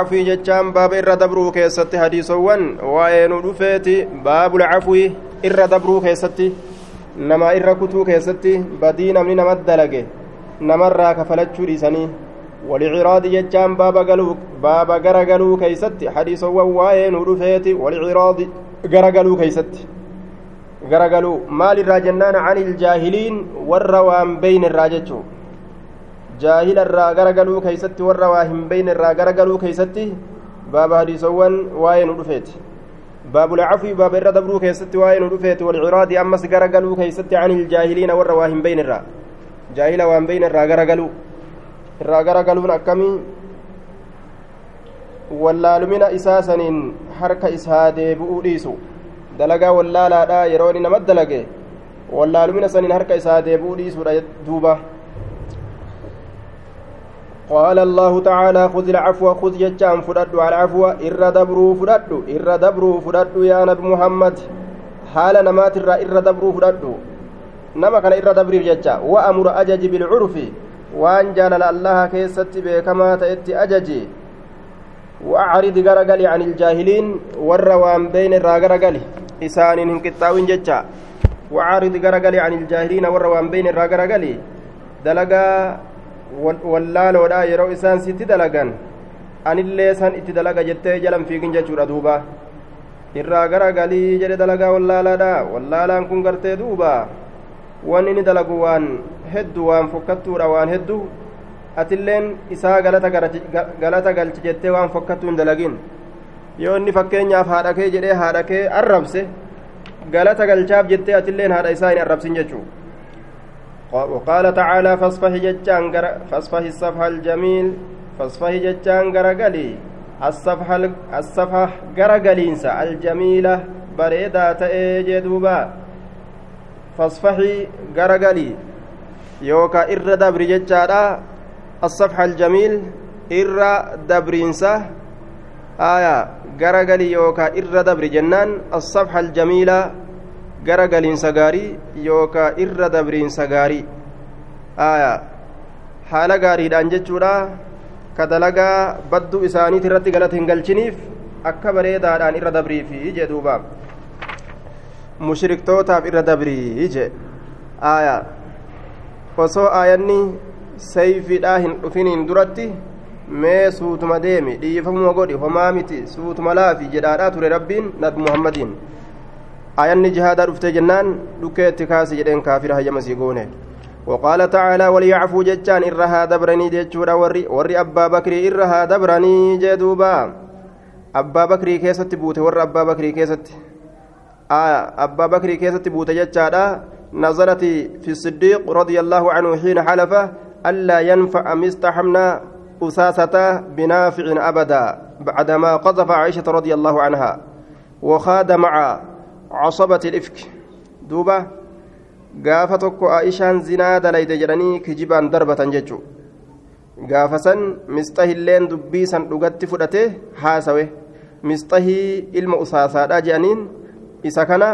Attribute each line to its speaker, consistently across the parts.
Speaker 1: cafwii jechaan baaba irra dabruu keessatti hadiisowwan waa'ee nu dhufeeti. Baabul cafwii irra dabruu keessatti nama irra kutuu keessatti badii namni nama dalage namarraa kafalachuu dhiisanii waliciraadi jechaan baaba garagaluu keeysatti hadiisowwan waa'ee nu dhufeeti. Waliciraadi garagaluu keeysatti. Garagaluu maal irraa jennaan? Ani iljaahiliin warra waan beeynirraa jechuu jaahila irraa garagaluu keeysatti warra waa hin beyne irraa garagaluu keeysatti baaba hadiisowwan waa'ee nu dhufeeti irra dabruu keessatti waa'ee nu dhufeeti walciraadi ammas garagaluu keeysatti an iljaahiliina warra waa hin beyne irraa jaahila waan beyne irraa garagaluu irraa garagaluun akkamii wallaalumina isaa saniin harka isaa deebi'uu dhiisu dalagaa wallaalaadha yeroo inni nama dalage wallaalumina saniin harka isaa deebi'uu dhiisuudha duuba قال الله تعالى خذ العفو خذ جتان على العفو. إر دبرو فدد إر دبرو فدد يا نبي محمد. حال نمات الر إر دبرو فدد نما كان إر دبري جتا وأمر أجج بالعرف. وأن جال الله كيست بكما تأتي أججي وأعرض غرغلي عن الجاهلين. والروان بين الراغرغلي إسان هنكتاوين جتا وأعرض غرغلي عن الجاهلين. والروان بين الراغرغلي دلقا wallaaloodha yeroo isaan sitti dalagan anillee san itti dalaga jettee jalan fiigin jechuudha duuba. Irraa gara galii jedhe dalagaa wallaalaadha wallaalaan kun gartee duuba. Wanni inni dalagu waan heddu waan fokkattuudha waan heddu atilleen isaa galata galchi jettee waan fokkattuu hin dalagin. Yoo inni fakkeenyaaf haadha kee jedhee haadha kee arrabse galata galchaaf jettee atilleen haadha isaa hin arrabsin jechuudha وقال تعالى فاصفح ججان فاصفح الصفح الجميل فاصفح ججان غرغلي. الصفح الصفح غرغلينسا الجميلة بريدة تأجي دوبا فاصفحي غرغلي. يوكا إر دبر ججادا. الصفح الجميل إر دبرينسا. آية غرغلي يوكا إر دبر جنان. الصفح الجميلة gara galiinsa gaarii yookaa irra dabriinsa gaarii aya haala gaariidhaan jechuudha ka dalagaa badduu isaaniit irratti galata hin galchiniif akka bareedaadhaan irra dabriifi jee duuba mushriktootaaf irra dabrii jee aya osoo aayanni sayfiidhaa hin dhufiniin duratti mee suutuma deemi dhiifamuma godhi homaa miti suutuma laafi jedhaadhaa ture rabbiin nabi muhammadiin ayanni jihaadaa dhuftee jennaan dhukkee itti kaasi jedheen kaafira hayyamasii goone. وقال تعالى وليعفوا جتان إرها دبرني جتشورا وري وري أبا بكري إرها دبرني جدوبا أبا بكري كيست بوته ور أبا بكري كيست آه أبا بكري كيست بوته جتشارا نزلت في الصديق رضي الله عنه حين حلف ألا ينفع مستحمنا أساسة بنافع أبدا بعدما قذف عائشة رضي الله عنها وخاد مع casabati dhifki. Duuba gaafa tokko aishaan zinaa dalayde jedhanii kijibaan darbatan jechu gaafasan misxahilleen dubbii san dhugatti fudhate haasawe. Misxahii ilma usaasaadha je'aniin isa kana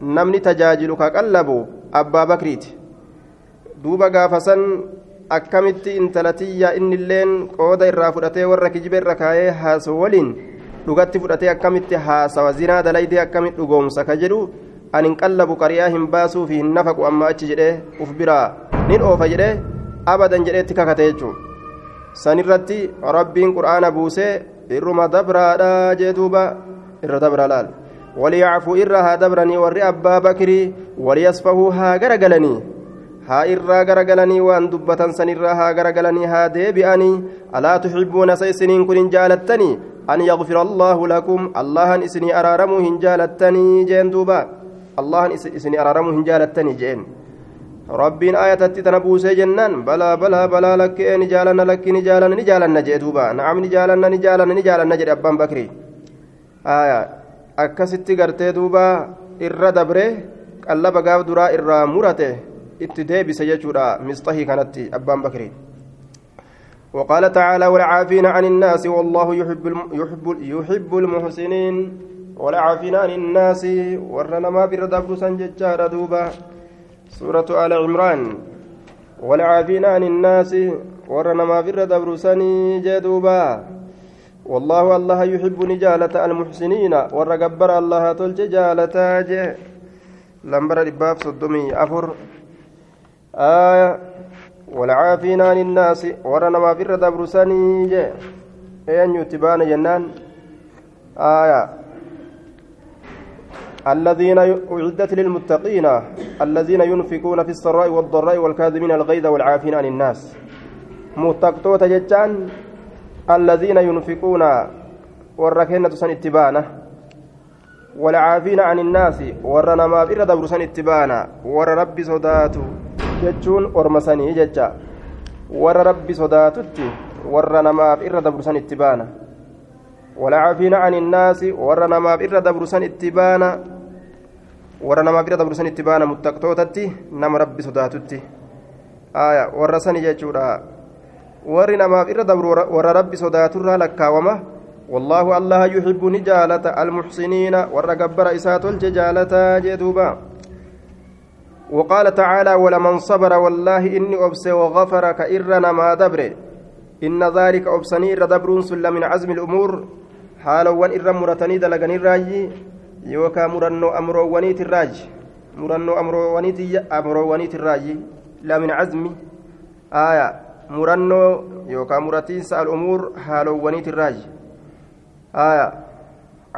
Speaker 1: namni tajaajilu ka qallabu abbaa bakriiti. Duuba gaafasan akkamitti intalatiyya inni illeen qooda irraa fudhatee warra kijiba irra kaayee haasaw waliin dhugatti fudhatee akkamitti haasawa zinaa dalaydee akkamitti dhugoomsa ka jedhu anin qallabu qariyaa hin baasuu fi hin nafaqu amma achi jedhee uf biraa nin oofa jedhee abadan jedheetti kakate jechuun sanirratti rabbiin qur'aana buusee irruma dabraadha jee irra dabra laal waliyacfuu irra haa dabranii warri abbaa bakrii waliyasfahuu haa garagalanii haa irraa garagalanii waan dubbatan sanirraa haa garagalanii haa deebi'anii alaa tuxibbuuna sa isiniin kun jaalattanii jeen duuba allahan isinii araaramuu hin jaalattanii jeen rabbiin ayatatti tana buusee jennaan balaa balaa balaa lakkee ni jaalanna lakki ni jaalanna ni jaalanna jee duuba na'am ni jaalanna ni jaalanna ni jaalanna jedhe abbaan bakrii akkasitti gartee duuba irra dabre qallaba gaaf duraa irraa murate itti deebise jechuudha misxahii kanatti abbaan bakrii وقال تعالى والعافين عن الناس والله يحب يحب يحب المحسنين والعافين عن الناس ورنما بردبر سنججار دوبا. سورة آل عمران. والعافين عن الناس ورنما بردبر سني جدوبا والله الله يحب نجالة المحسنين والرقبر الله تلج جالة لمبر الباب صدمي. أفر. آية. والعافين عن الناس ورنا ما في الردب رساني أين يتبان جنان؟ آية. الذين أعدت للمتقين الذين ينفقون في السراء والضراء والكاذبين الغيظ والعافين عن الناس متقطوة جتان. الذين ينفقون والركنة سن اتبانا. والعافين عن الناس ورنا ما بر دبر سن اتبانا. ور ربي صداتو جتون ورمسني جتا ور ربي صداتتي ورنا ما بر دبر سن اتبانا والعافين عن الناس ورنا ما بر دبر سن اتبانا ورنا ما بر دبر سن اتبانا متقطوتتي نم ربي صداتتي آية ورسني جتورا warri namaaf irra dabru warra rabbi sodaaturraa lakkaawama. Wallaahu allaha yuxibbu ni jaalata almuxsiniina warra gabbara isaa tolche jaalataa jee duuba. وقال تعالى ولمن صبر والله إني أبس وغفر كإرنا ما دبر. إن ذلك أبسني ردبر سل من عزم الأمور. حال وان إر مرتني دلغن الراجي يوكا مرنو أمرو ونيت الراج. مرنو أمرو ونيت أمرو ونيت الراجي لا من عزم آية. murannoo yookaan muratiinsa al'umuur haalowwaniitirraaji haya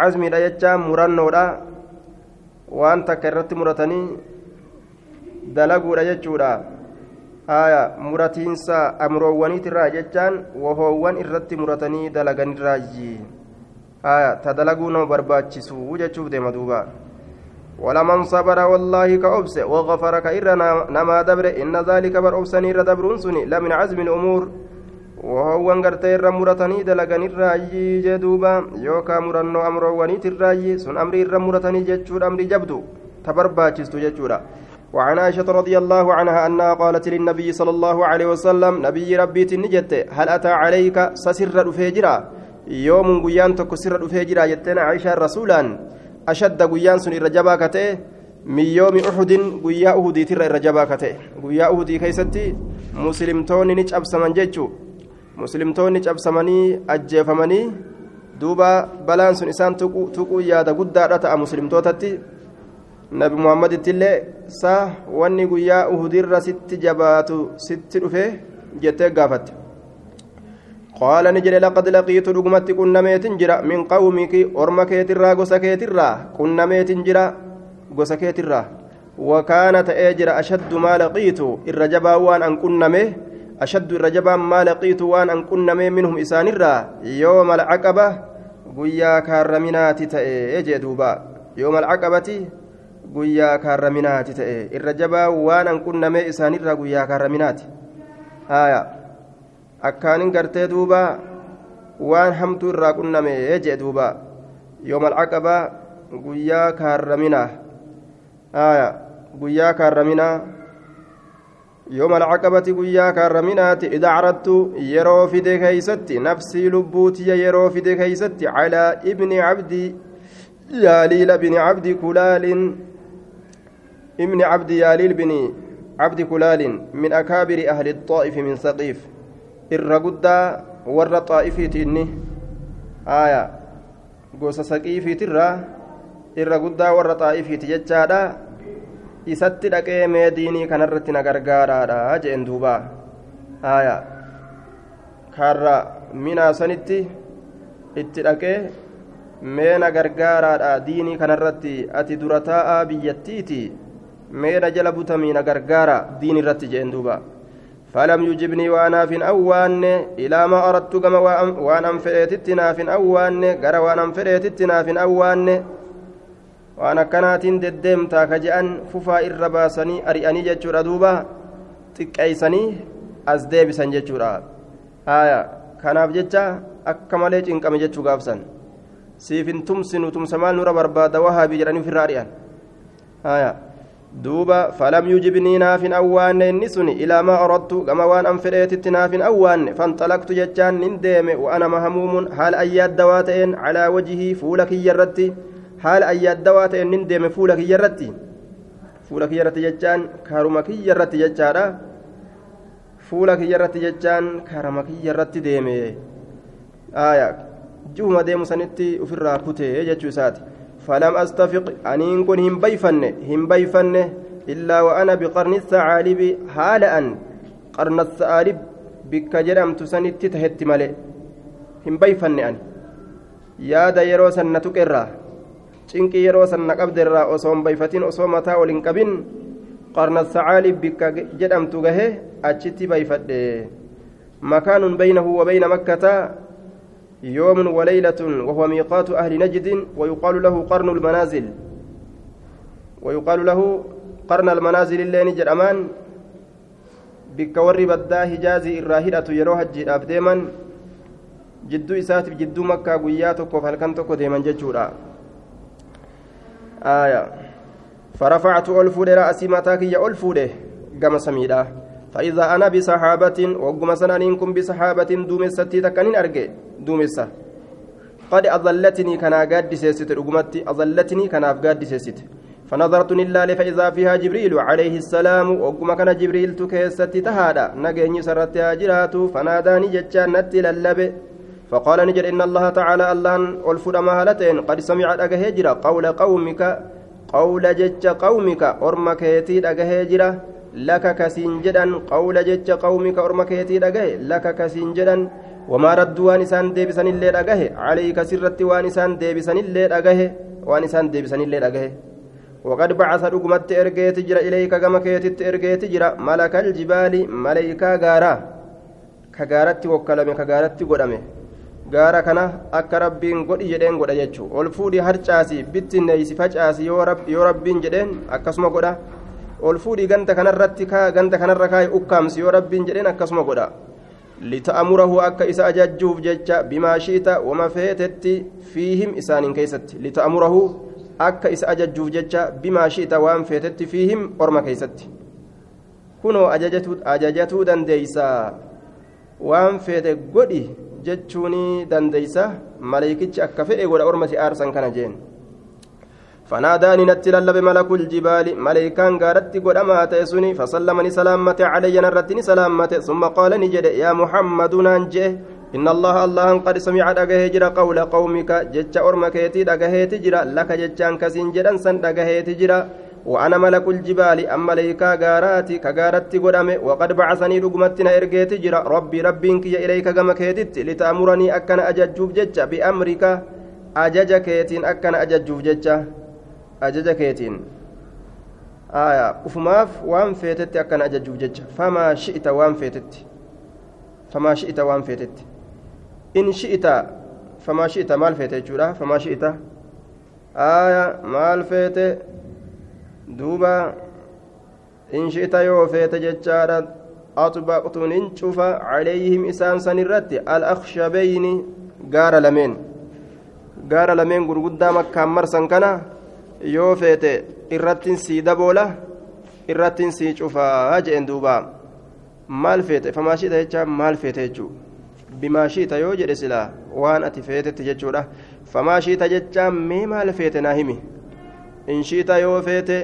Speaker 1: cazmiidha jechaan murannoodha waan takka irratti muratanii dalaguudha jechuudha. Haya muratiinsa amroowwaniitirraa jechaan wahoowwan irratti muratanii dalaganirraaji haya ta dalaguu nama barbaachisu jechuuf deema duubaa ولمن صبر والله كأبس وغفر كإر نما دبر إن ذلك بر أبسني ردبرون سني لمن عزم الأمور وهو انغرتي رمرتني دلغن الراجي جدوبا يوكا مرنو أمر ونيت الراجي سن أمري رمرتني جتشور أمري جبدو تبرباچستو جتشورا وعن عائشة رضي الله عنها أنها قالت للنبي صلى الله عليه وسلم نبي ربي تنجت هل أتى عليك سسر رفيجرا يوم قيان تكو سر رفيجرا جتنا عائشة رسولا ashadda guyyaan sun irra jabaa ka ta'e min yoomi uhudin guyyaa uhudiitirra irra jabaa ka ta'e guyyaa uhudii keessatti muslimtoonni ni cabsaman jechuu muslimtoonni cabsamanii ajjeefamanii duuba balaan sun isaan tuquu yaada guddaadha ta'a muslimtootatti nabi muhammadittiillee saa wanni guyyaa uhudirra sitti jabaatu sitti dhufe jettee gaafatte qaala ni jedhe laqad laqiitu dhugumatti qunnameetin jira. Min qawmiki orma keetirraa gosa keetirraa? Qunnameetin jira gosa keetirraa. Wakaana ta'ee jira ashaddu maa laqiitu? Irra jabaa waan an qunname ashaddu irra jabaa maa laqiitu waan an qunname minhum isaanirraa? Yooma alcaqaba guyyaa kaarraminaati ta'e jee duuba. Yooma alcaqabati guyyaa kaarraminaati ta'e irra jabaa waan an qunnamee isaanirraa guyyaa kaarraminaati haya akkaanin gartee duuba waan hamtuu irraa qunname jee duuba yooma alcaqaba guyyaa kaarraminaa haya guyyaa kaarraminaa yooma alcaqabati guyyaa kaarraminaati ida caradtu yeroo fide keeysatti nafsii lubbuutiya yeroo fide keeysatti calaa ibni cabdi yaaliila bini cabdi kulaalin ibni cabdi yaaliil bini cabdi kulaalin min akaabiri ahli الطائف saqiif irra guddaa warra xaa'ifiiti inni aya gosa saqiifiitirra irra guddaa warra xaa'ifiiti jechaadha isatti dhaqee mee diinii kanarratti na gargaaraadha jeen duuba aya karra minaasanitti itti dhaqee mee na gargaaraadha diinii kanarratti ati dura taa'aa biyyattiiti na jala na gargaara diin irratti jeen duuba فلم يجبني وأنا في أوان إلى ما أردت كما وانا فئتتنا في أوان قرى وانا فئتتنا في أوان waan akkanaatiin deddeemtaa ka je'an fufaa irra baasanii ari'anii jechuudha duuba xiqqeeysanii as deebisan jechuudha haya kanaaf jecha akka malee cinqame jechuu gaafsan siif hin tumsinu tumsa maal nura duuba falam yujibnii naafin awwaanne inni sun ilaa maa aradtu gama waan an fedheetitti naafin awwaanne fanxalaqtu jechaan nin deeme wa ana mahamuumun haala ayyaaddawaa ta'een calaa wajihii fuula kiyya irratti haala ayyaaddawaa ta'e nin deeme fuula kiyya irratti fuula kiyya irratti jechaan karuma kiyya irratti jechaadha fuula kiyya irratti jechaan karama kiyya irratti deeme جوما ديمو سنتي وفرا كتي جتشو ساتي فلم أستفق أنين كن هم بيفن هم بيفن إلا وأنا بقرن الثعالب حال أن قرن الثعالب بك جرمت سنتي تهت ملئ هم بيفن أن cinqii yeroo san na qabderraa osoo hin bayfatin osoo mataa ol hin qabin qarna sacaaliif bikka jedhamtu gahe achitti bayfadhe makaanun baynahu wa bayna makkata يوم وليلة وهو ميقات أهل نجد ويقال له قرن المنازل. ويقال له قرن المنازل اللي نجد أمان. بكور بدا هجازي الراهلة يروها الجيراب ديما isaatiif jidduu makkaa guyyaa tokkoof halkan tokko deeman jechuudha فرفعت ألفود رأسي متاكي ألفود كما سميدا. فإذا أنا بصحابة وقم سنانكم بصحابة دومستي تكنين أرجع أظلتني كان قاد سيست رقمتي أظلتني كان أفقاد سيست فنظرت لله فإذا فيها جبريل عليه السلام وقم كان جبريل تكيستي تهادا نجيني سرتها جرات فناداني جتشان نتي للبي فقال نجد إن الله تعالى الله ألفد مهالتين قد سمع أجهجرة قول قومك قول جج قومك أرمك يتيد أجهجرة لك كسنجدا قول جج قومك أرمك يتيد أجه لك كسنجدا وما ردوا وانسان ديبسن الليل أجه عليك سرت وانسان ديبسن الليل أجه وانسان ديبسن الليل أجه وقد بعث رقمت إرجيت جرا إليك كما كيتت إرجيت جرا ملك الجبال ملائكة غارا كغارت وكلمة كغارت قدمه gaara kana akka rabbiin godhi jedheen godha jechuun ol fuudhii harcaasi bittinneeysi facaasi yoo rabbiin jedheen akkasuma godha ol fuudhii ganda kanarratti ganda kanarra kaa'e ukkaamsi yoo rabbiin jedheen akkasuma godha lita'amurahu akka isa ajajjuuf jecha bimaa shiita wama feetetti fiihim isaaniin keessatti lita'amurahu akka isa ajajjuuf jecha bimaa shiita waan feetetti fiihim orma keessatti kunoo ajajatuu dandeeysaa waan feete godhi jechuun dandeeysa maleeykichi akka fe'e godha ormasi aarsan kana jeen فناداني نتل لب ملك الجبال. ملائكان غارت قدما تيسوني. فسلمني سلامة علي. نرتني سلامة. ثم قال نجد يا محمد نانجه. إن الله الله قد سمع دغه جرا قول قومك. جج أرمك يتي دغه تجرا لك ججان كسين جدن سن دغه تجرا وأنا ملك الجبال. أما ليكا غاراتي كغارتي قدامي وقد بعثني رقمتنا إرقيت ربي ربينك يا إليك كما كيدت لتأمرني أكن أججوف ججا بأمرك. أجج كيتين أكن أججوف ججا أجج كيتين آية أفماف وان فيتت أكن أججوف ججا فما شئت وان فيتت فما شئت وان فيتت إن شئت فما شئت مال فيتت فما شئت آية مال فيتت duuba in shi'ita yoo feete jechaadha axbaqtuun in cufa calayhim isaan san irratti al-akshabeyni gaara lameen gaara lameen gurguddaa makkaan yoo feete irrattin sii daboola irrattin sii cufaa jeen duuba maal feete famaa shi'ita jecha maal feete jechuu bimaa shi'ita yoo jedhe silaa waan ati feetetti jechuudha famaa shi'ita jecha mee maal feete naa himi in shiita yoo feete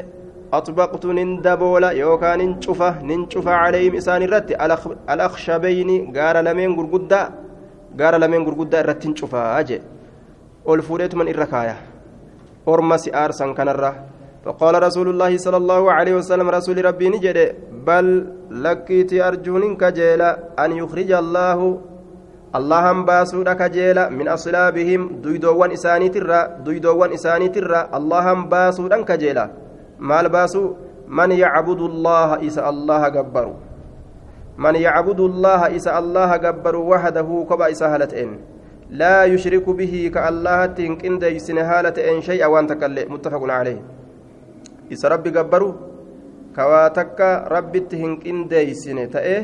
Speaker 1: أطبقت نندبولا يوكا ننشفة ننشفة عليهم إسان الرت الأخشبين قال لمن قرقدا قال لمن قرقدا الرت نشفة أجي والفوريت من الركاية أرمس أرسن كنرة فقال رسول الله صلى الله عليه وسلم رسول ربي نجد بل لكيتي أرجون كجيلا أن يخرج الله اللهم باسودا كجيلا من أصلابهم دويدوان إساني ترى دويدوان إساني ترى اللهم باسودا كجيلا maal baasu? Man yacbudu allaha isa allaha gabbaru. Man yacbudu allaha isa allaha gabbaru wahdahu koba isa haala allahatti hin qindeeysine haala ta'en shay'a waan takkaillee muttafaqun caleyh isa rabbi gabbaru ka waa takka rabbitti hin qindeeysine ta'e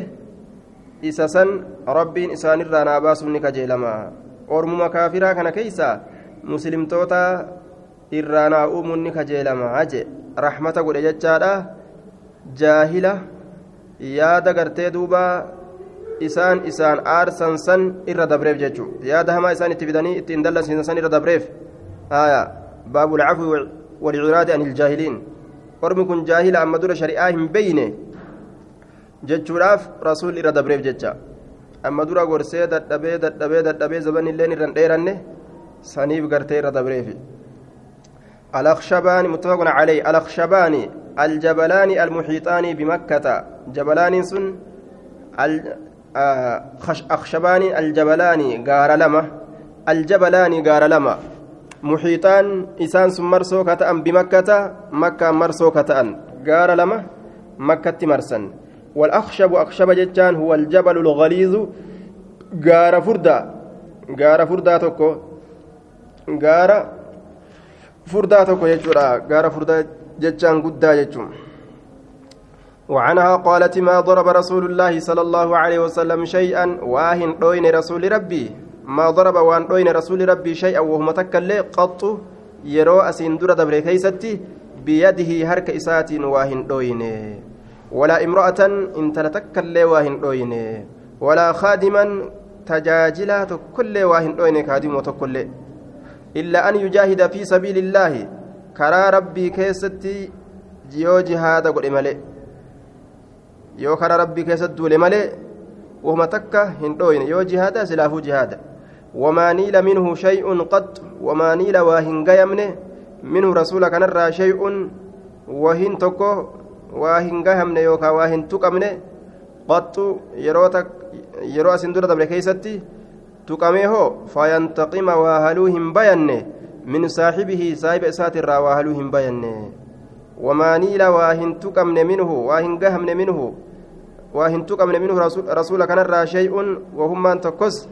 Speaker 1: isa san rabbiin isaanirraa naa baasuun ni kajeelama ormuma kaafiraa kana keeysa muslimtoota irraa naa uumuun ni kajeelama jee rahmata godhe jechaadha jaahila yaada gartee duuba isaan isaan aarsan san irra dabreef jechuu yaada hamaa isaan itti fidanii ittiin dallansiisan san irra dabreef aya baabu lcafwi walciraadi an iljaahiliin ormi kun jaahila amma dura shari'aa hin beyne jechuudhaaf rasuulli irra dabreef jecha amma dura gorsee dadhabee dadhabee dadhabee zaban illeen irran dheeranne saniif gartee irra dabreefi الأخشبان متفق عليه الأخشبان الجبلان المحيطان بمكة جبلان سن أخشبان الجبلان غار لما الجبلان غار لما محيطان إسان مرسو كتأن بمكة مكة مرسو كتأن. غار لما مكة مرسن. والأخشب أخشب جتان هو الجبل الغليظ. غار فردا. غار فردا توكو. غار فردا توكو يجورا غار فردا جتان قدا جتون وعنها قالت ما ضرب رسول الله صلى الله عليه وسلم شيئا واهن دوين رسول ربي. ما ضرب وان دوين رسول ربي شيئا وهم تكلي قط يرو أسين در دبر كيستي بيده هرك إسات واهن دوين. ولا امرأة إن تلتكلي واهن دوين. ولا خادما تجاجلات كل واهن دوين خادم وتكل إلا أن يجاهد في سبيل الله. كرا ربي كيستي جيو جهاد قل ملئ. Yoo karaa rabbii keessatti duule malee wahuma takka hin dhooyne yoo jihaada silaafuu jihaada wamaa niila minhu shay'un qad wamaa niila waa hin gayamne minhu rasuula kanarraa shay'un wahin tokko waa hin gayamne yookaan waa hin tuqamne qaxxu yeroo asin dura dabre keeysatti tuqamee hoo fayantaqima waa haluu hin bayanne min saaxibihi saahiba isaatirraa waa haluu hin bayanne wamaa niila waa hin tuqamne minhu waa hin gahamne minhu shay'un wahummaan tokkos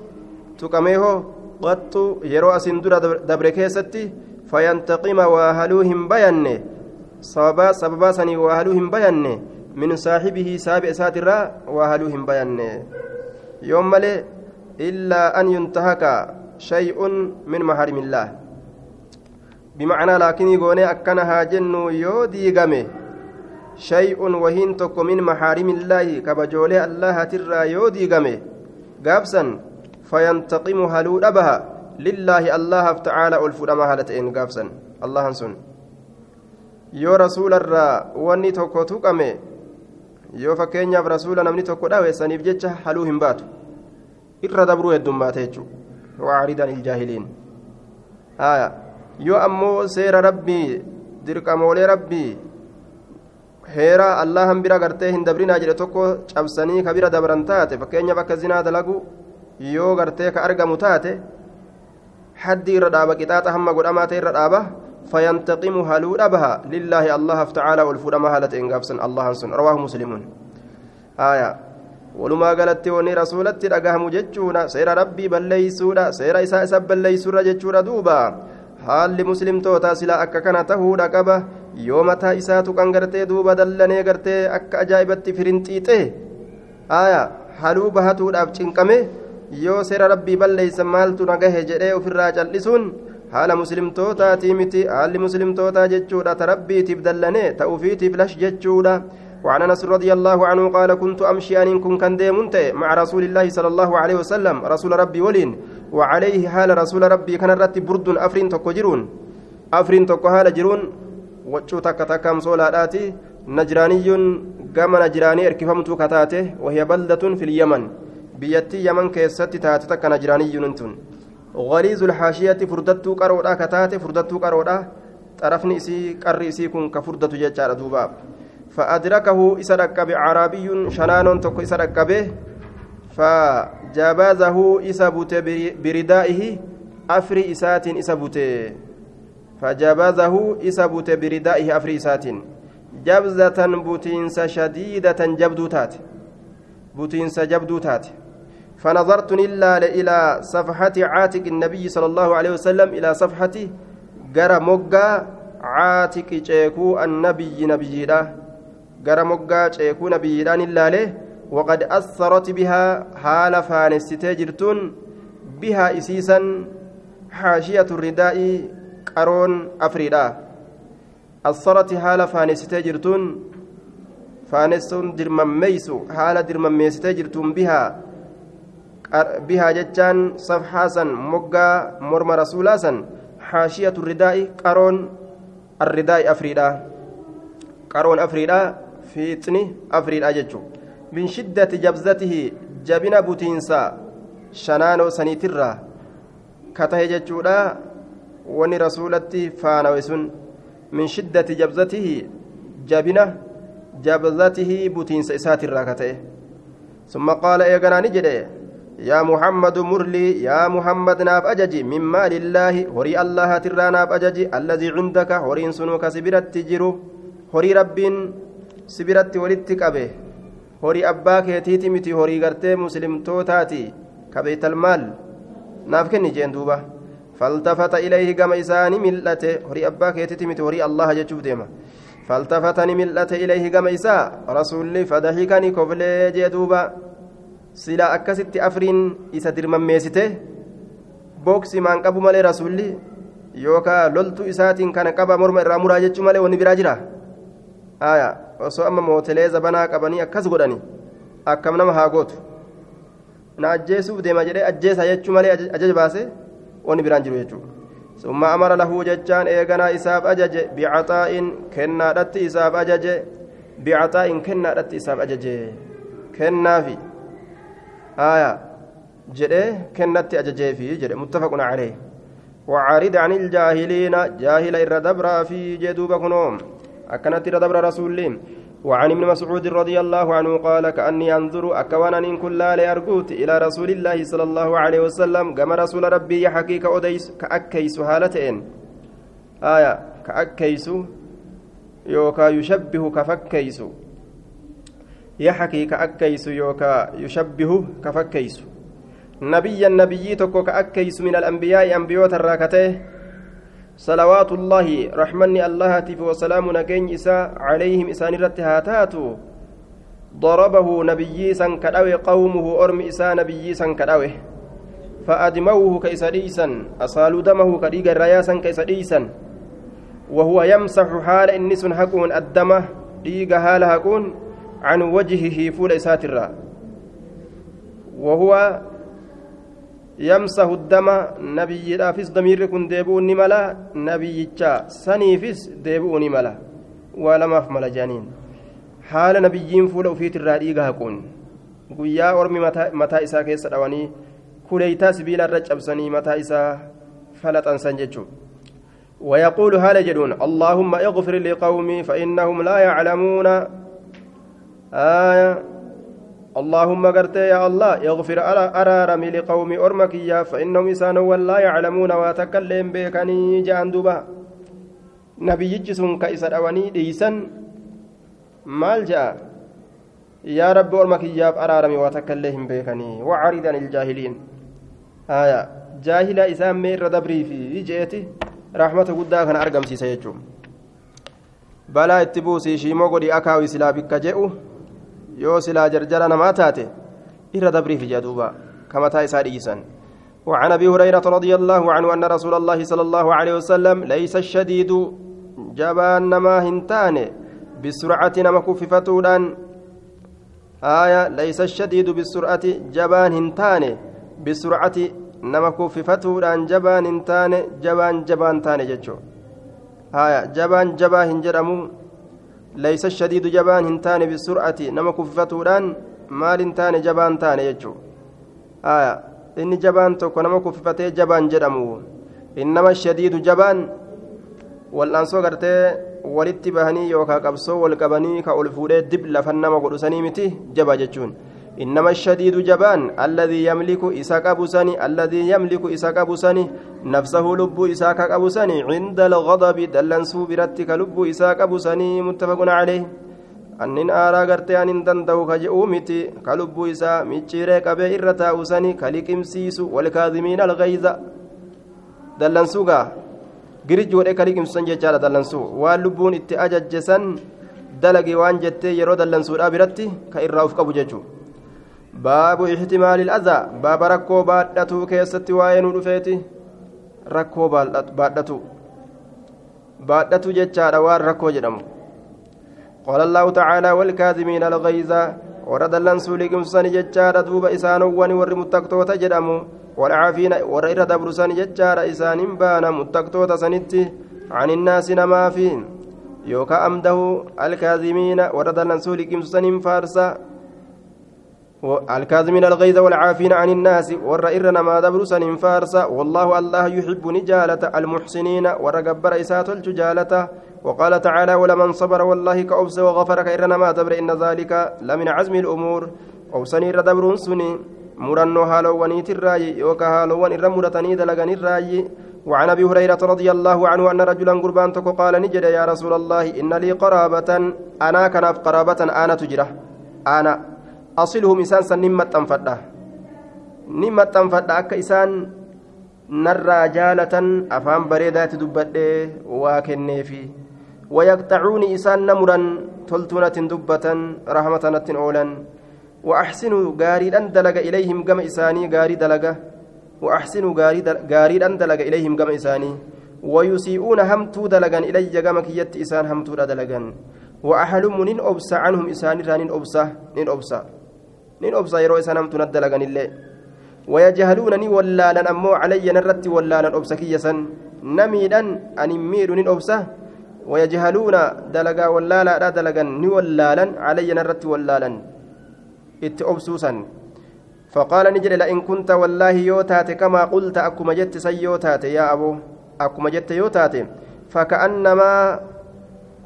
Speaker 1: tuqameeho qaxxu yeroo asin dura dabre keessatti fayantaqima waa haluu hin bayanne sababaa sanii waa haluu hin bayanne min saaxibihi saabe isaatirraa waa haluu hin bayanne yoom malee illaa an yuntahaka shay'un min maharimillaah bimacnaa laakinii goonee akkana haa jennu yoo diigame شيء وهين تكو من محارم الله كبجولي الله ترى يودي قمي قابسا فينتقم هلو أبها لله الله تعالى الفرما هالتين قابسا الله سن yoo rasuularraa wanni tokko tuqame yoo fakkeenyaaf rasuula namni tokko dhawe saniif jecha haluu hin baatu irra dabruu heddummaate jechuudha waaridan iljaahiliin yoo ammoo seera rabbii dirqamoolee rabbii heera allahan bira gartee hin dabrinaa jedhe tokko cabsanii ka bira dabran taate fakkeenyaaf akka zinaa dalagu yoo gartee ka argamu taate dhaaba qixaaxa hamma godhamaa ta'e irra dhaaba فينتقم هلو أبها لله الله تعالى والفرما هالة إنقابسا الله سن رواه مسلمون آية ولما قالت وني رسولت رقهم جتشونا سير ربي بليسونا سير إساء سب بليسونا جتشونا دوبا حال مسلم توتا سلا أكا كان تهودا قبه yoo mataa isaatu kan gartee duuba dallanee gartee akka ajaa'ibatti firinxiixee aya haluu bahatuudhaaf cinqame yoo seera rabbii balleeysan maaltu nagahe jedhee ofirraa cal'isuun haala muslimtootaatii miti haalli muslimtootaa jechuudha ta dallanee ta lash jechuudha وعن انس رضي الله عنه قال كنت امشي ان كن كان ديمنت مع رسول الله صلى الله عليه وسلم رسول ربي ولين وعليه حال رسول ربي كان رتي برد افرين تكو افرين تكو حال جرون waccuu takka takkaam soolaadhaati najraaniyyuun gama najraanii erkifamtuu kataate wahiya baldatun fil yaman biyyattii yaman keessatti taate takka najraaniyyuun tun غليظ الحاشية فردتو قرودا كتاتي فردتو قرودا طرفني إسي قر إسي كن كفردتو ججار دوباب فأدركه إسرق بعربي شنان تكو إسرق به فجابزه إسبوت بردائه أفري إسات إسبوت فجبزه إسبوت بردائه أفريسات جبزة بوتينس شديدة جبدو تات. بوتينس جبدو تات. فنظرت إلا إلى صفحة عاتق النبي صلى الله عليه وسلم إلى صفحة جرى عاتق شيكو النبي نبينا جرى مقا شيكو نبينا إلا له وقد أثرت بها حال فانستجرتون بها إسيسا حاشية الرداء qaroon afriidha asarati haala faanessitee jirtuun faanessuun dirmammeeysu haala dirmammeessitee jirtuun bihaa bihaa jechaan safxaasan moggaa morma rasuulaasan haashiyatu ridaa'i qaroon arridaa'i afriidha qaroon afriidha fiixni afriidha jechu min shiddati jabzatihi jabina butiinsa shanaanoo saniitirraa ka tahe jechuudha rasuulatti faanawe sun min shiddati jabzatihi jabina jabzatihi butiinsa isaatirraa ka ta'e ثم قال إيغانا نجده يا محمد مرلي يا محمد ناف أججي. من مال الله هري الله ترى ناف أججي. الذي عندك هرين سنوك سبرت جرو هري رب سبرت ولدت أبه هري أباك يتيتي متي هري غرتي مسلم توتاتي. كبيت المال. ناف كني جين دوبا فالتفت إليه كما إساني ملته. هري أباك يتيتي متي هري الله جتشوف ديما. فالتفتني ملأت إليه كما إساء رسولي فضحكني كفلي جدوبا سلا أكست أفرين إسا درمان ميسته. بوكسي مان قبو مالي رسولي يوكا لولتو إساتين كان قبا مرمى الرامورا جتشو مالي وني براجرا. آية. mootelee zabanaa qabanii akkas godhani akkam nama haa gootu na ajjeesuuf deema jedhee ajjeesa jechuu malee ajaja baase wanni biraan jiru jechuudha. إيغنا إساب أجج بعطاء كنا رت إساب أجج بعطاء كنا رت إساب أجج كنا في آية جده كنت أجج في جده متفق عليه وعارض عن الجاهلين جاهل إردبر في جدوب كنوم أكنت إردبر رسول وعن ابن مسعود رضي الله عنه قال كأني أنظر أكوانا إن كل لأرجوت إلى رسول الله صلى الله عليه وسلم كما رسول ربي يحكي كأديس كأكيس هالتين آية كأكيس يوكا يشبه كفكيس. يحكي كأكيس يوكا يشبه كفكيس. نبيا نبي تكو كأكيس من الأنبياء أنبيوت الراكته صلوات الله رحمني الله تف وسلام نجين إساء عليهم إسان رتهاتاتو ضربه نبي سن كداوي قومه أرم إساء نبي سن كداوي فأدموه كيسديسا أصالوا دمه كديق الرياسا كيسديسا وهو يمسح حال إنس حكون الدم ديق حال حكون عن وجهه فول إساترا وهو يمسح الدم نبي رافس ضمير كن ديبون ملا نبي سنيفس ديبون ملا ولما في ملا جانين حال نبيين فول وفيت الراديقة هكون guyyaa ormi mataa isaa keessa dhawanii kuleeytaa sibiila irra cabsanii mataa isaa falaxansan jechuudha ويقول هذا جدون اللهم اغفر لقومي فإنهم لا يعلمون آية اللهم قرت يا الله يغفر أرارم لقوم أرمك يا فإنهم إسانوا لا يعلمون وتكلم بكني جان دوبا نبي جسم كإسر أواني ديسن مال جاء يا رب أرمك يا أرارم وتكلم بكني وعرضا الجاهلين آية جاهل إسام مير دبري في جيتي رحمة قدا كان أرقم سيسيجو بلا اتبوسي شيمو قدي أكاوي سلابك جئو yoo silaa jarjara namaa taate irra dabriif jedhuuba kamataa isaa dhiisan وعن أبي هريرة رضي الله عنه أن رسول الله صلى الله عليه وسلم ليس الشديد جبان نما هنتان بسرعة نما كففتودان آية ليس الشديد بالسرعة جبان هنتان بسرعة نما كففتودان جبان هنتان جبان جبان تان جتشو آية جبان جبا هنجرمو. ليس الشديد جبان هنتان بالسرعة نما taane jechuu aya inni jabaan tokko nama kuffatee jabaan jedhamu innama shadiidu jabaan wal'aansoo gartee walitti bahanii yookaan qabsoo wal qabanii ka ol fuudhee dib lafan nama godhusanii miti jaba jechuun إنما الشديد جبان الذي يملك إساك أبو سني الذي يملك إساك أبو سني نفسه لب إساك أبو سني عند الغضب دلنسو برتك لب إساك أبو سني متفق عليه annin aaraa gartee anin danda'u ka je'uu miti ka lubbuu isaa micciiree qabee irra taa'u sani ka liqimsiisu walkaadimiina algayza dallansuugaa giriji godhee ka liqimsisan jechaadha dallansuu waan lubbuun itti ajajje san dalagi waan jettee yeroo dallansuudhaa biratti ka irraa uf qabu jechuu baabu ixtimaali adaa baaba rakkoo baadhatuu keessatti waa'ee nu dhufeeti. Rakkoo baadhatu. Baadhatu jechaadha waan rakkoo jedhamu. قال الله تعالى والكاذمين الغيظ ورد اللنسو لقمسان ججار دوب إسانوان ور متقتوتا جدامو والعافين ور إرى دبرسان ججار إسان بانا متقتوتا سنتي عن الناس نما فين يوكا أمده الكاذمين ورد اللنسو لقمسان فارسا الكاظمين الغيظ والعافين عن الناس والرئرنا ما دبر سن فارسا والله الله يحب نجالة المحسنين ورقبر إسات الججالة وقال تعالى ولمن صبر والله كأبس وغفر كإرنا ما دبر إن ذلك لمن عزم الأمور. أوسني ردبر سني مرنو هالوانيت الرأي يوكا هالوان إر مرتني دلغن الرأي. وعن أبي هريرة رضي الله عنه أن رجلا قربان قال نجد يا رسول الله إن لي قرابة أنا كنف قرابة أنا تجرة أنا أصلهم إسان سن نمت تنفدا نمت تنفدا أكا إسان نرى جالة أفهم بريدات دبت واكنيفي ويقطعوني إسان نمرا تلتونة دبة رحمة نتن أولا. وأحسنوا غاريدا دلق إليهم كما إساني غاري دلقه وأحسنوا غاريدا دلق إليهم كما إساني. ويسيئون همتو دلقا إلي كما كيت إسان همتو دلقا وأحلم نين أبسا عنهم إساني رانين أبسا نين أبسا nin obsa yeroo isaan hamtu na dalaganillee wayajhaluuna ni wallaalan ammoo calayya narratti wallaalan obsa kiyya san namiidhan ani miidhu nin obsa wayajhaluuna dalagaa wallaalaadha dalagan ni wallaalan calayya narratti wallaalan itti obsuusan فقال نجد لئن كنت والله يوتات كما قلت أكما جت سيوتات يا أبو أكما جت يوتات فكأنما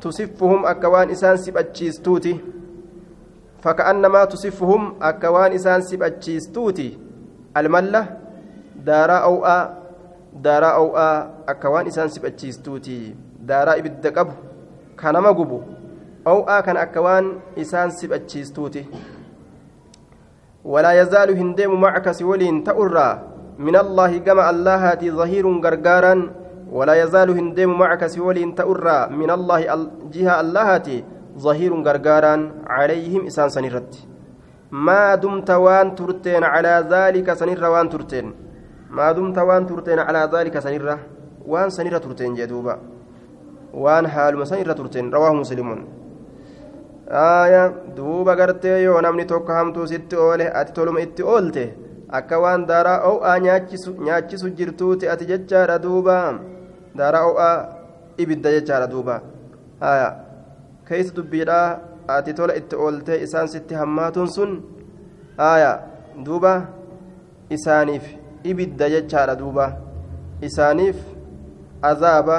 Speaker 1: تصفهم أكوان إسان سبأتشيستوتي فكأنما تصفهم أكوان إسان سبأتشيستوتي الملة دارا أوآ دارا أوآ أكوان إسان سبأتشيستوتي دارا إبدا قبو كانما قبو. أوآ كان أكوان إسان سبأتشيستوتي ولا يزال هندم معك سولين تأرى. من الله كما الله ظهير غرغارا ولا يزال هندم معك سولين تأرى. من الله جهة الله ظهير غرغاران عليهم إسان سنرت. ما دمت وان ترتين على ذلك سنر وان ترتين. ما دمت وان ترتين على ذلك سنر وان سنر ترتين جدوبا. وان حال سنر ترتين. رواه مسلم. آية دوبا غرتي يو نمني توك همتو ست أوله أتي تولم إتي أولته akka waan daaraa o'aa nyaachisu jirtuuti ati jechaadha duuba daaraa o'aa ibidda jechaadha duuba haya keessa dubbiidhaa ati tola itti ooltee isaan sitti hammaatuun sun haaya duuba isaaniif ibidda jechaadha duuba isaaniif azaaba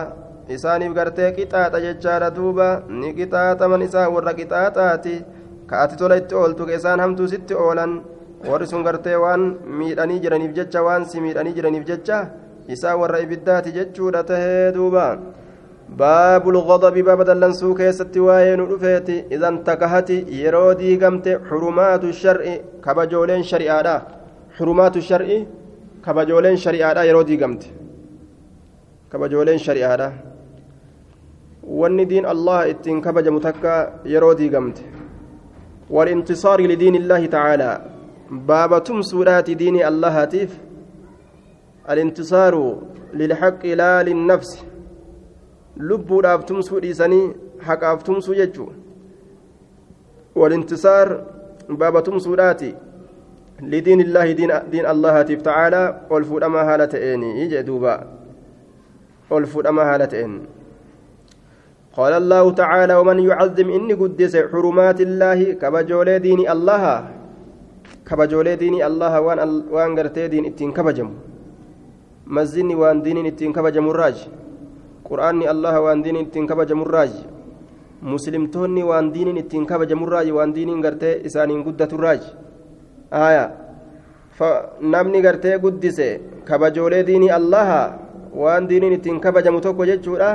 Speaker 1: isaaniif gartee qixaaxa jechaadha duuba ni qixaaxaman isaan warra qixaaxaati ka ati tola itti ooltu ka isaan hamtuu sitti oolan warri sun gartee waan miidhanii jiraniif jecha waan si miidhanii jiraniif jecha isaa warra ibiddaati jechuudha tahee duuba باب الغضب باب دلنسو كيست واين رفيتي إذا انتكهت يرودي قمت حرمات الشرع كبجولين شريعة حرمات الشرع كبجولين شريعة يرودي قمت كبجولين شريعة wanni diin allah ittiin kabajamu takka yeroo diigamte walintisaari lidiin illaahi tacaalaa baaba tumsuudhaati diinii allahatiif alintisaaru lilxaqi laa linnafsi lubbuudhaaf tumsuu dhiisanii haqaaf tumsuu jechuu walintisaar baaba tumsuudhaati lidiin illaahi diin allahatiif tacaalaa ol fuudhamaa haala ta'eenii jee duuba ol fuudhamaa haala ta'een قال الله تعالى ومن يعظم إني قدس حرمات الله كبجولي ديني الله كبجولي ديني الله وان وان غرتي دين اتين كبجم مزني وان دين اتين كبجم الراج quraanni allaha waan diiniin ittiin kabajamurraaji muslimtoonni waan diiniin ittiin kabajamurraaji waan diiniin gartee isaaniin guddaturraaji aya namni gartee guddise kabajoolee diinii allaha waan diiniin ittiin kabajamu tokko jechuudha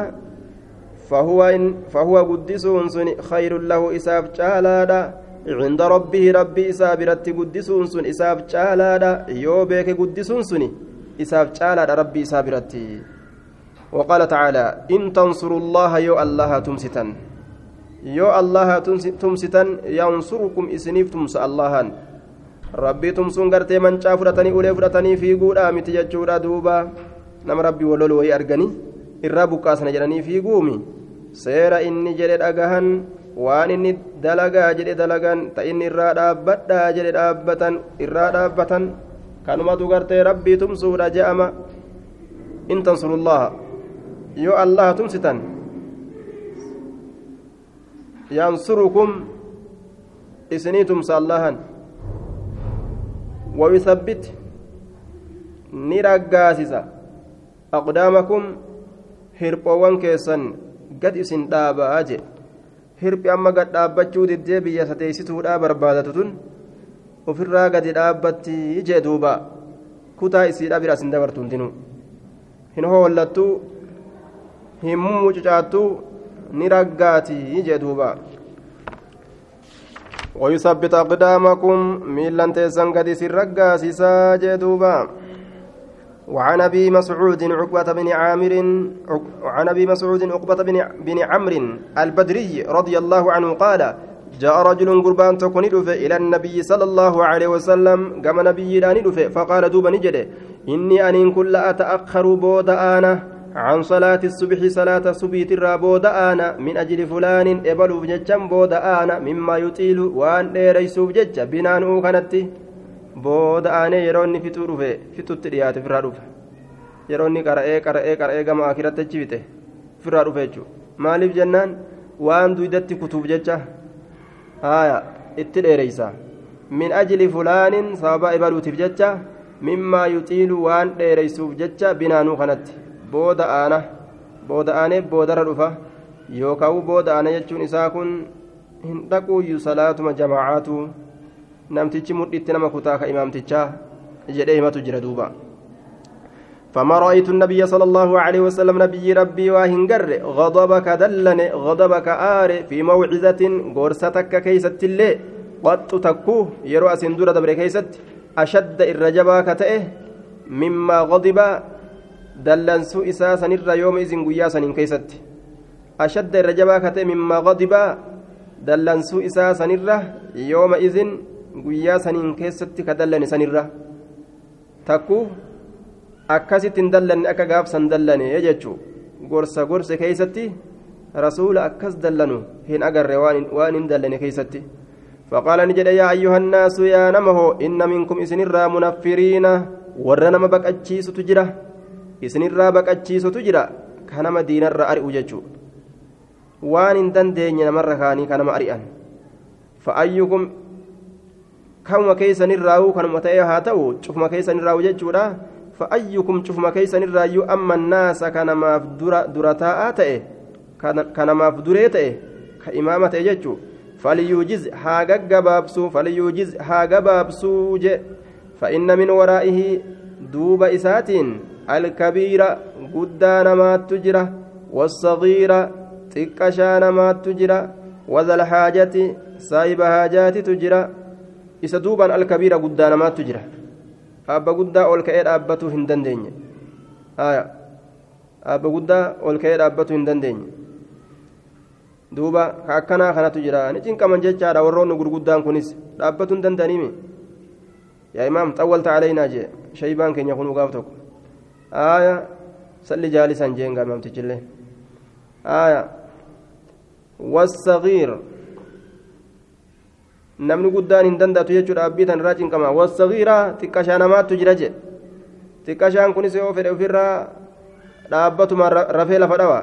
Speaker 1: fahuwa guddisuun sun khayrun lahu isaaf caalaadha cinda rabbihi rabbii isaa biratti guddisuun sun isaaf caalaadha yoo beeke guddisuun sun isaaf caalaadha rabbii isaa biratti وقال تعالى إن تنصروا الله يو الله تمستا يو الله تمستا ينصركم إسنيف تمس الله. ربي تمسون قرتي من شاف فرتني أولي فرتني في قولا متججورا دوبا. نم ربي ولولو الرب كاسنا جراني في قومي. سير إني جرد أجهن waan inni dalagaa jedhe dalagan ta inni irraa dhaabbadhaa jedhe dhaabbatan irraa dhaabbatan kanumatu gartee rabbii tumsuudha je'ama in tansurullaha yoo allaha tumsitan yansurukum isinii tumsa allahan wayuthabbit ni raggaasisa aqdaamakum hirphoowwan keessan gad isin dhaabaa jedhe hirphi amma gad dhaabbachuu diddee biyya sateeysituudhaa barbaadatu tun ofirraa gadi dhaabbatti jee duuba kutaa isiidha bira isin dabartu hundinuu hin hoollattuu hin mummucucaattuu ni raggaati jee duuba. ويثبت أقدامكم ميلان تيسان قد سرقا سيسا جدوبا وعن أبي مسعود عقبة بن عامر وعن أبي مسعود عقبة بن بن عمرو البدري رضي الله عنه قال جاء رجل قربان تكون إلى النبي صلى الله عليه وسلم كما نبي فقال دوب نجد إني أن كل أتأخر بود أنا عن صلاة الصبح صلاة الصبح ترى بود أنا من أجل فلان إبل بججم بود أنا مما يطيل وأن ليس بجج بنان كانت بود أنا يروني في تروفه في تتريات في الرادوف يروني قرأي قرأي قرأي كما أكرت تجيبته في الرادوف maaliif jennaan waan duydatti kutuuf jecha haya itti dheereysa min ajli fulaanin sababa ibaluutiif jecha mimmaa yuxiilu waan dheereysuuf jecha binaanuu kanatti booda aana booda aanee boodarra dhufa yookaan booda aana jechuun isaa kun hin dhaquuyyu salaatuma jamaacaatu namtichi mudhitti nama kutaa ka imaamtichaa jedhee himatu jira duuba. فما رأيت النبي صلى الله عليه وسلم نبي ربي واهنجر غضبك دلن غضبك آر في موعظة غرستك كيست اللي قد تكوه يرو أسندورة دبر كيست أشد الرجبا كتئه مما غضب دلنسو إساسا الر يوم إذن قياسا كيست. أشد الرجبا كتئه مما غضب دلنسو إساسا الر يوم إذن قياسا كيست كدلن سنرة تكوه akkasitti hin dallanne akka gaafsan dallane jechuun gorsa gorse keeysatti rasuula akkas dallanu hin agarre waan hin dallane keeysatti فقال نجد يا أيها الناس يا نمه إن منكم إسن الرا منفرين. ورنا بك أتشيس تجرى. كان مدينة الرا أرئو جتشو وان إن دين مرة كاني كان أرئا فأيكم كم كيسن الراو كان متأيها هاتو شوف ما كيسن الراو جتشو فأيكم شوف ما كيسن الرايو أما الناس كان ما درتاء تأه كان ما دريتأه كإمامة يجو فليوجز حاجة جبابسو فليوجز حاجة بابسو فإن من ورائه دوب إسات قدان ما تجرى والصغيرة تكشان ما تجرى وذا الحاجة سايب حاجات تجرى إسا دوبا الكبيرة قدان ما تجرى abba guddaa ol ka'ee dhaabbatuu hin dandeenye abba guddaa ol ka'ee dhaabbatuu hin dandeenye duuba ka akkanaa kanatu jira ni cinqaman jechaadha warroonni gurguddaan kunis dhaabbatuu hin danda'aniimi yaa imaam xawwalta calaynaa jee shaybaan keenya kunuu gaaf tokko aya salli jaalisan jeen gaa imaamtichillee aya والصغير namni guddaan hin danda'atu jechuudha abbii tan irraa cinqama wasagiira xiqqashaa namaattu jira jedhe xiqqashaan kunis yoo fedhe ofirraa dhaabbatuma rafee lafa dhawa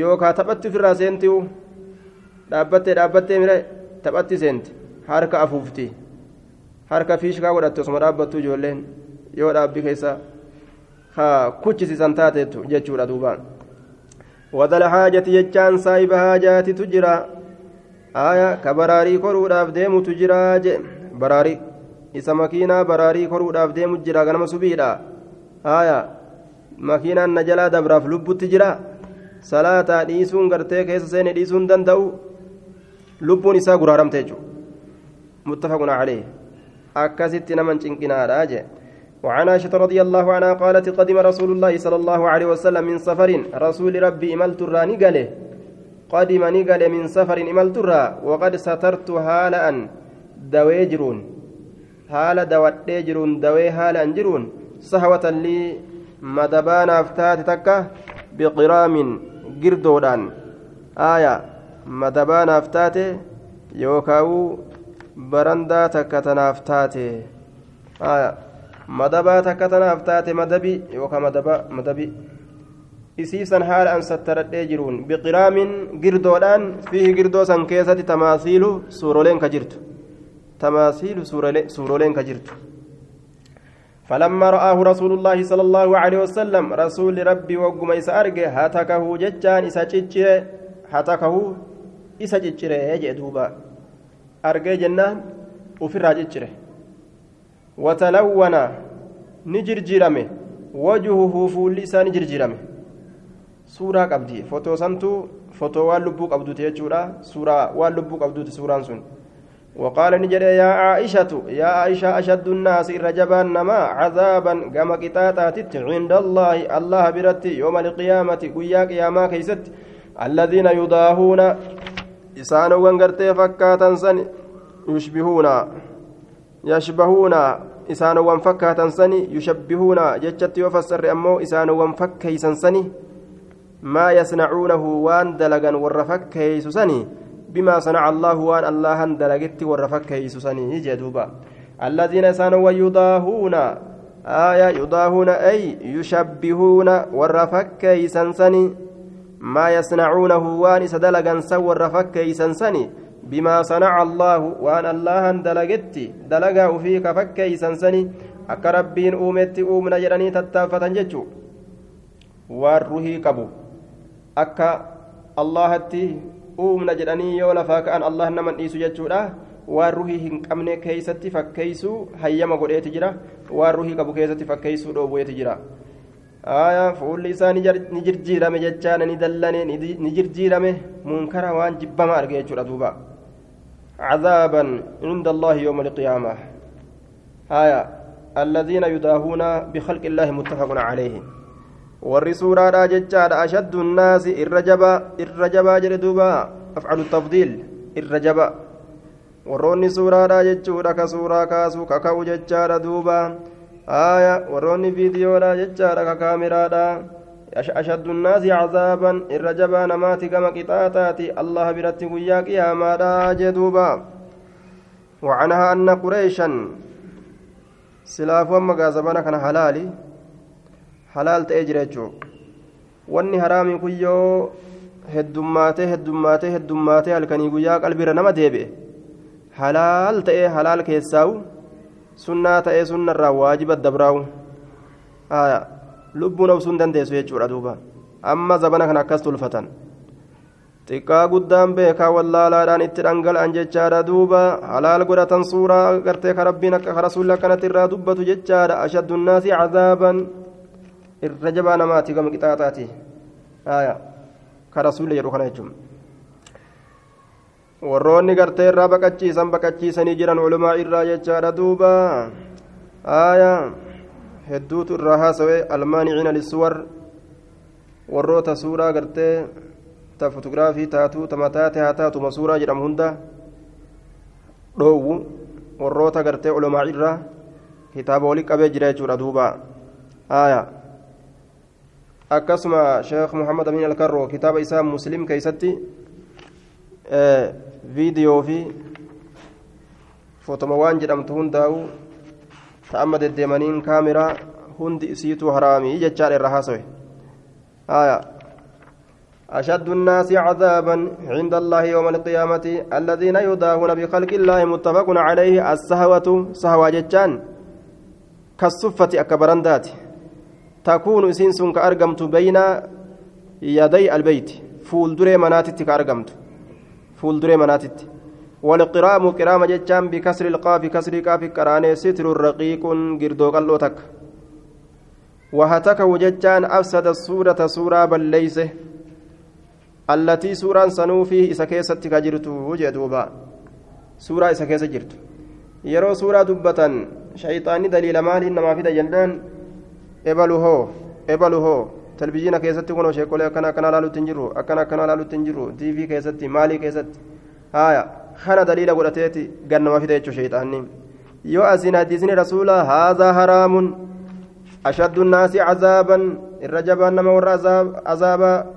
Speaker 1: yookaan taphatti ofirraa seentiu dhaabbattee dhaabbattee mire taphatti seenti harka afuufti harka fiishkaa godhatte osuma dhaabbattu ijoolleen yoo dhaabbii keessa kuchisiisan taateettu jechuudha duubaan wadala haajati jechaan saayiba haajaatitu jira. aya ka baraarii koruudhaaf deemutu jira je baraarii isa makiinaa baraarii koruudhaaf deemu jira ganama subiidha aya makiinaan na jalaa dabraaf lubbutti jira salaataa dhiisuun gartee keessa seene dhiisuun danda'u lubbuun isaa guraaramte jechuudha muttafaquna calee akkasitti naman cinqinaadha je وعن عائشة رضي الله عنها قالت قدم رسول الله صلى الله عليه وسلم من سفر رسول ربي إملت الراني قاله قدم نقل من سفر إملترا وقد سترت هالا دوي جرون. هالا جرون دوي هالا جرون. صهوة لي مدبان أفتات تكا بقرام قردودان آية مدبان أفتات يوكاو برندا تكا تنافتات آية مدبا تكا تنافتات مدبي يوكا مدبا مدبي isiisan haala an sattaradhee jiruun biqiraamin girdoodhaan fiihi girdoo san keessatti tamaasiilu suuroleen ka jirtu tamaasiilu suuroleen ka jirtu فلما رآه رسول الله صلى الله عليه وسلم رسول ربي وقم إسا أرجع هتكه ججان إسا تشجره هتكه إسا تشجره يجي دوبا أرجع جنان وفرها تشجره وتلون نجرجرمه وجهه فول إسا نجرجرمه. suuraa qabdi fotoo santu fotoo waan lubbuu qabduuti jechuudha suuraa waan lubbuu qabduuti suuraan sun وقال نجد يا عائشة يا عائشة أشد الناس رجبا نما عذابا كما قطاتات عند الله. الله برت يوم القيامة قيا قياما كيست. الذين يضاهون إسان وانقرتي فكاتا سن يشبهون يشبهون إسان وانفكاتا سن يشبهون جتت يفسر أمو إسان وانفكيسا سني ما يصنعونه وان دلغا ورفكيس سني بما صنع الله وان الله دلغت ورفكيس سني جدوبا الذين سانوا يضاهون آية يضاهون أي يشبهون ورفكيسا سني ما يصنعونه وان سدلغا سور رفكيسا سني بما صنع الله وان الله دلغت دلغا فيك فكيسا سني akka rabbiin uumetti uumna jedhanii tattaafatan jechuu waan ruhii qabu akka allahatti uumna jedhanii yoo lafaa ka'an allah naman dhiisu jechuudha waan ruhii hin qabne keeysatti fakkeeysuu hayyama godheeti jira waan ruhii qabu keessatti fakkeeysuu dhoowweeti jira aya fuulli isaa ni jirjiirame jechaana ni dallane ni jirjiirame munkara waan jibbama arge jechuudha duuba عذابا عند الله يوم القيامة آية الذين يداهون بخلق الله متفق عليه nnaasi irra jabaa irra jabaa jedhe duuba afcalu tafdiil irra jaba warroonni suuraadhaa jechuudha ka suuraa kaasuu kaka'u jechaadha duuba aaya warroonni viidiyoodhaa jechaadha ka kaamiraadha nnaasi cazaaban irra jabaa namaati gama qixaaxaati allaha biratti guyyaa qiyaamaadha jee duuba وعنها أن قريشا سلاف وما غازبنا كان حلالي jira jechuun wanni haraamii kun yoo heddummaatee heddummaatee heddummaatee halkanii guyyaa qalbiirra nama deebi'e halaal ta'ee halaal keessaa'u sunnaa ta'ee sunnarraa waajiba dabraa'u lubbuun obsuun dandeessu jechuudha duuba amma zabana kana akkas tulfatan xiqqaa guddaan beekaa wallaalaadhaan itti dhangala'an jechaadha duuba halaal godhatan suuraa gartee ka rabbiin akka rasuulli akkanatti irraa dubbatu jechaadha ashaddu nnaasi cazaaban irra jabaa namaati gama qixaaxaati ka rasuulli jedhu kana jechuun warroonni gartee irraa baqachiisan baqachiisanii jiran ulumaa irraa jechaadha duuba aayaa warroota suuraa gartee ta fotograafii taatu ta mataate haa taatuma suuraa jedhamu hunda dhoowwu warroota gartee ulumaa irraa kitaaba wali qabee jira jechuudha duuba aayaa akkasuma sheekh muhammad amin alkarro kitaaba isaa muslim keeysatti viidiyoo fi fotoma waan jedhamtu hundaa'u ta amma deddeemaniin kaamiraa hundi isiitu haraamii jechaadha irra haasawe أشد الناس عذابا عند الله يوم القيامة الذين يداهون بخلق الله متفق عليه السهوة سهوة جتان كالصفة أكبرندات تكون سنسون كأرقمت بين يدي البيت فول دري مناتت كأرقمت فول دري مناتت والقرام قرام جتان بكسر القاف كسر قاف كراني ستر رقيق قردو قلوتك وهتك وجتان أفسد الصورة صورة بل ليسه التي سورة سنوفي إسا كيست كجرت وجدوبا سورة إسا كيست جرت يرو سورة دبة شيطاني دليل مال إنما في جنان ebalu hoo ebalu hoo televizhiina keessatti kunoo sheekolee akkana akkana laalutti hin jirru akkana akkana laalutti hin jirru tiivii keessatti kana daliila godhateeti gannama fida jechuu sheexaanni yoo asiin hadiisni rasuula haadhaa haraamun ashaddu nnaasi cazaaban irra jabaan nama warra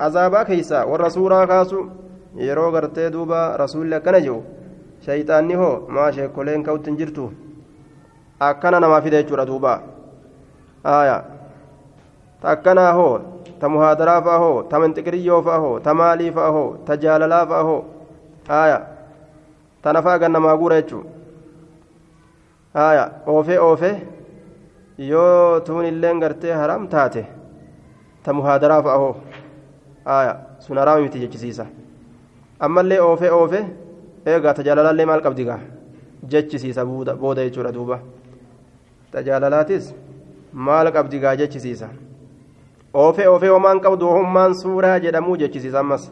Speaker 1: azaabaa keeysa warra suuraa kaasu yeroo gartee duuba rasuulli akkana jiru shayxaanni hoo maa sheekoleen ka'utti hin jirtu akkana namaa fida jechuudha duuba aya ta akkanaa hoo ta muhaadaraa fa'a hoo ta manxiqiriyyoo fa'a hoo ta maalii fa'a hoo ta jaalalaa fa'a hoo aya ta nafaa gannamaa guura jechuu aya oofee oofee yoo tuun illeen gartee haram taate ta muhaadaraaf ahoo aya sun haraama miti jechisiisa ammallee oofe oofe eegaa tajaalalaallee maal qabdi gaa jechisiisa booda jechuudha duuba tajaalalaatis maal qabdi jechisiisa oofe oofe homaan qabdu hommaan suuraa jedhamuu jechisiisa ammas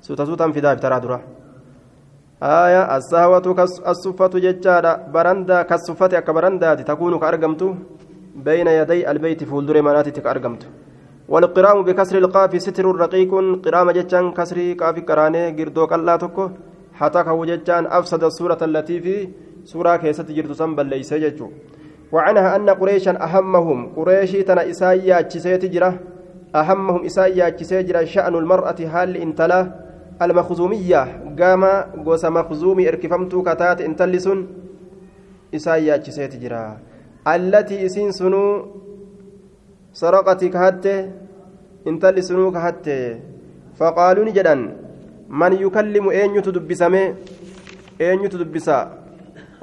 Speaker 1: suuta suutaan fidaa bitaraa dura assuffatu jechaadha. Barandaa kassuffate akka barandaati takuunu ka argamtu? بين يدي البيت فولدر مناتك أرقمت والقرام بكسر القاف ستر رقيق قرام جتان كسر قاف قراني قردوك الله تكو حتى كو جتان أفسد السورة التي في سورة كيست جرد سنبل ليس جتو وعنها أن قريشا أهمهم قريشي تنا إسايا تشيسيت جرة أهمهم إسايا تشيسيت شأن المرأة هال انتلا المخزومية قام قوس مخزومي اركفمتو كتات انتلسون إسايا تشيسيت جرة التي إسين سنو سرقت كهته انتل سنو كهته فقالوا نجدا من يكلم أين يتدبسمي أين يتدبسا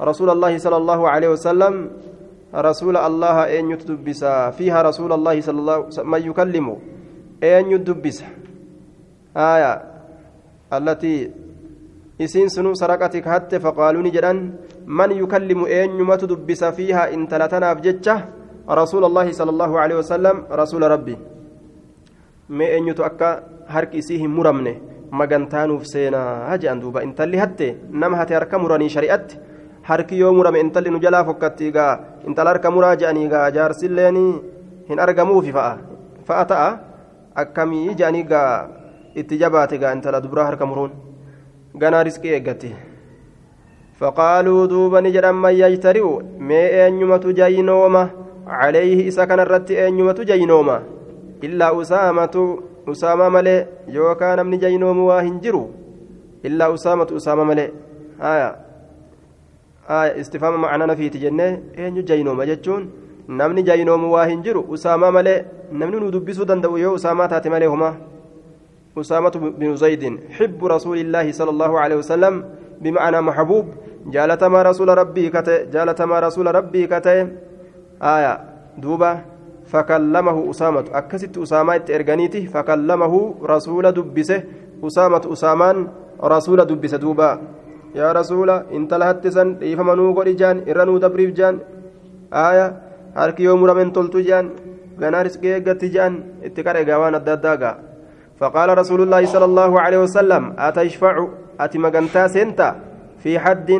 Speaker 1: رسول الله صلى الله عليه وسلم رسول الله أين يتدبسا فيها رسول الله صلى الله عليه وسلم من يكلم أين يتدبس آية التي saraqati kahatte faqaaluuni jedhan man yukallimu eenyumatu dubbisa fiiha intala tanaaf jecha rasuula allaahi sala allaahu aleyhi wasalam rasuula rabbi mee eenyutu akka harki isii hin muramne magantaanuuf seenaa jedhan duuba intalli hatte nama hate harka muranii shari'atti harki yoo murame intalli nu jalaa fokkatti gaa intala harka muraa jedhanii gaa jaarsilleen hin argamuufi fa'a fa'a ta'a akkamii jedhanii gaa itti jabaate gaa intala dubraa harka muruun ganaa riskii eeggatti faqaaluu duuba ni jedhan man yajtari'u mee eenyumatu jaynooma calayhi isa kanarratti eenyumatu jaynooma illaa usaamatu usaama malee yookaan namni jaynoomu waa hin jiru? Illaa usaamatu usaama malee. Haya haya istifaama macnaa nafiiti jennee eenyu jaynooma jechuun namni jaynoomu waa hin jiru? Usaama malee namni nu dubbisuu danda'u yoo usaamaa taate malee homaa أسامة بن زيد حب رسول الله صلى الله عليه وسلم بمعنى محبوب. جالتما رسول ربي كتئ جالتما رسول ربي كتئ آية دوبة فكلمه أسامة. أكست أسامة إرغانيتي فكلمه رسول دبسه. أسامة أسامان رسول دبسه دوبة. يا رسول انت لهتسن إيفمنو قريجان إرنو دبريف جان. آية jaan ganaa risqee eeggatti jaan itti qaree gaawaan adda addaa gaa فقال رسول الله صلى الله عليه وسلم أتشفع؟ أتي مغنتا سنتا؟ في حد؟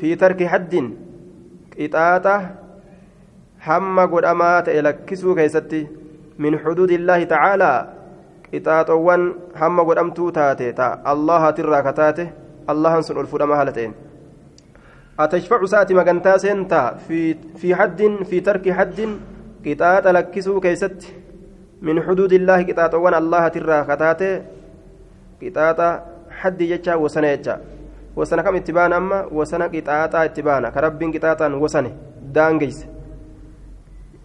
Speaker 1: في ترك حد؟ قطاطة حما قد أمات إلى كسو كيستي؟ من حدود الله تعالى؟ قطاطوان حما قد أمتو تاتي؟ تا الله ترى كتاته؟ الله انصر الفرما مهالتين أتشفع ساتي مغنتا سنتا؟ في في حد؟ في ترك حد؟ قطاطة لكسو كيستي؟ من حدود الله قطاطوان الله ترى كتاته قطاطة حد يجا وسنة يجا وسنة كم اتبان أما وسنة قطاطة اتبانا كرب قطاطا وسنة دانجيس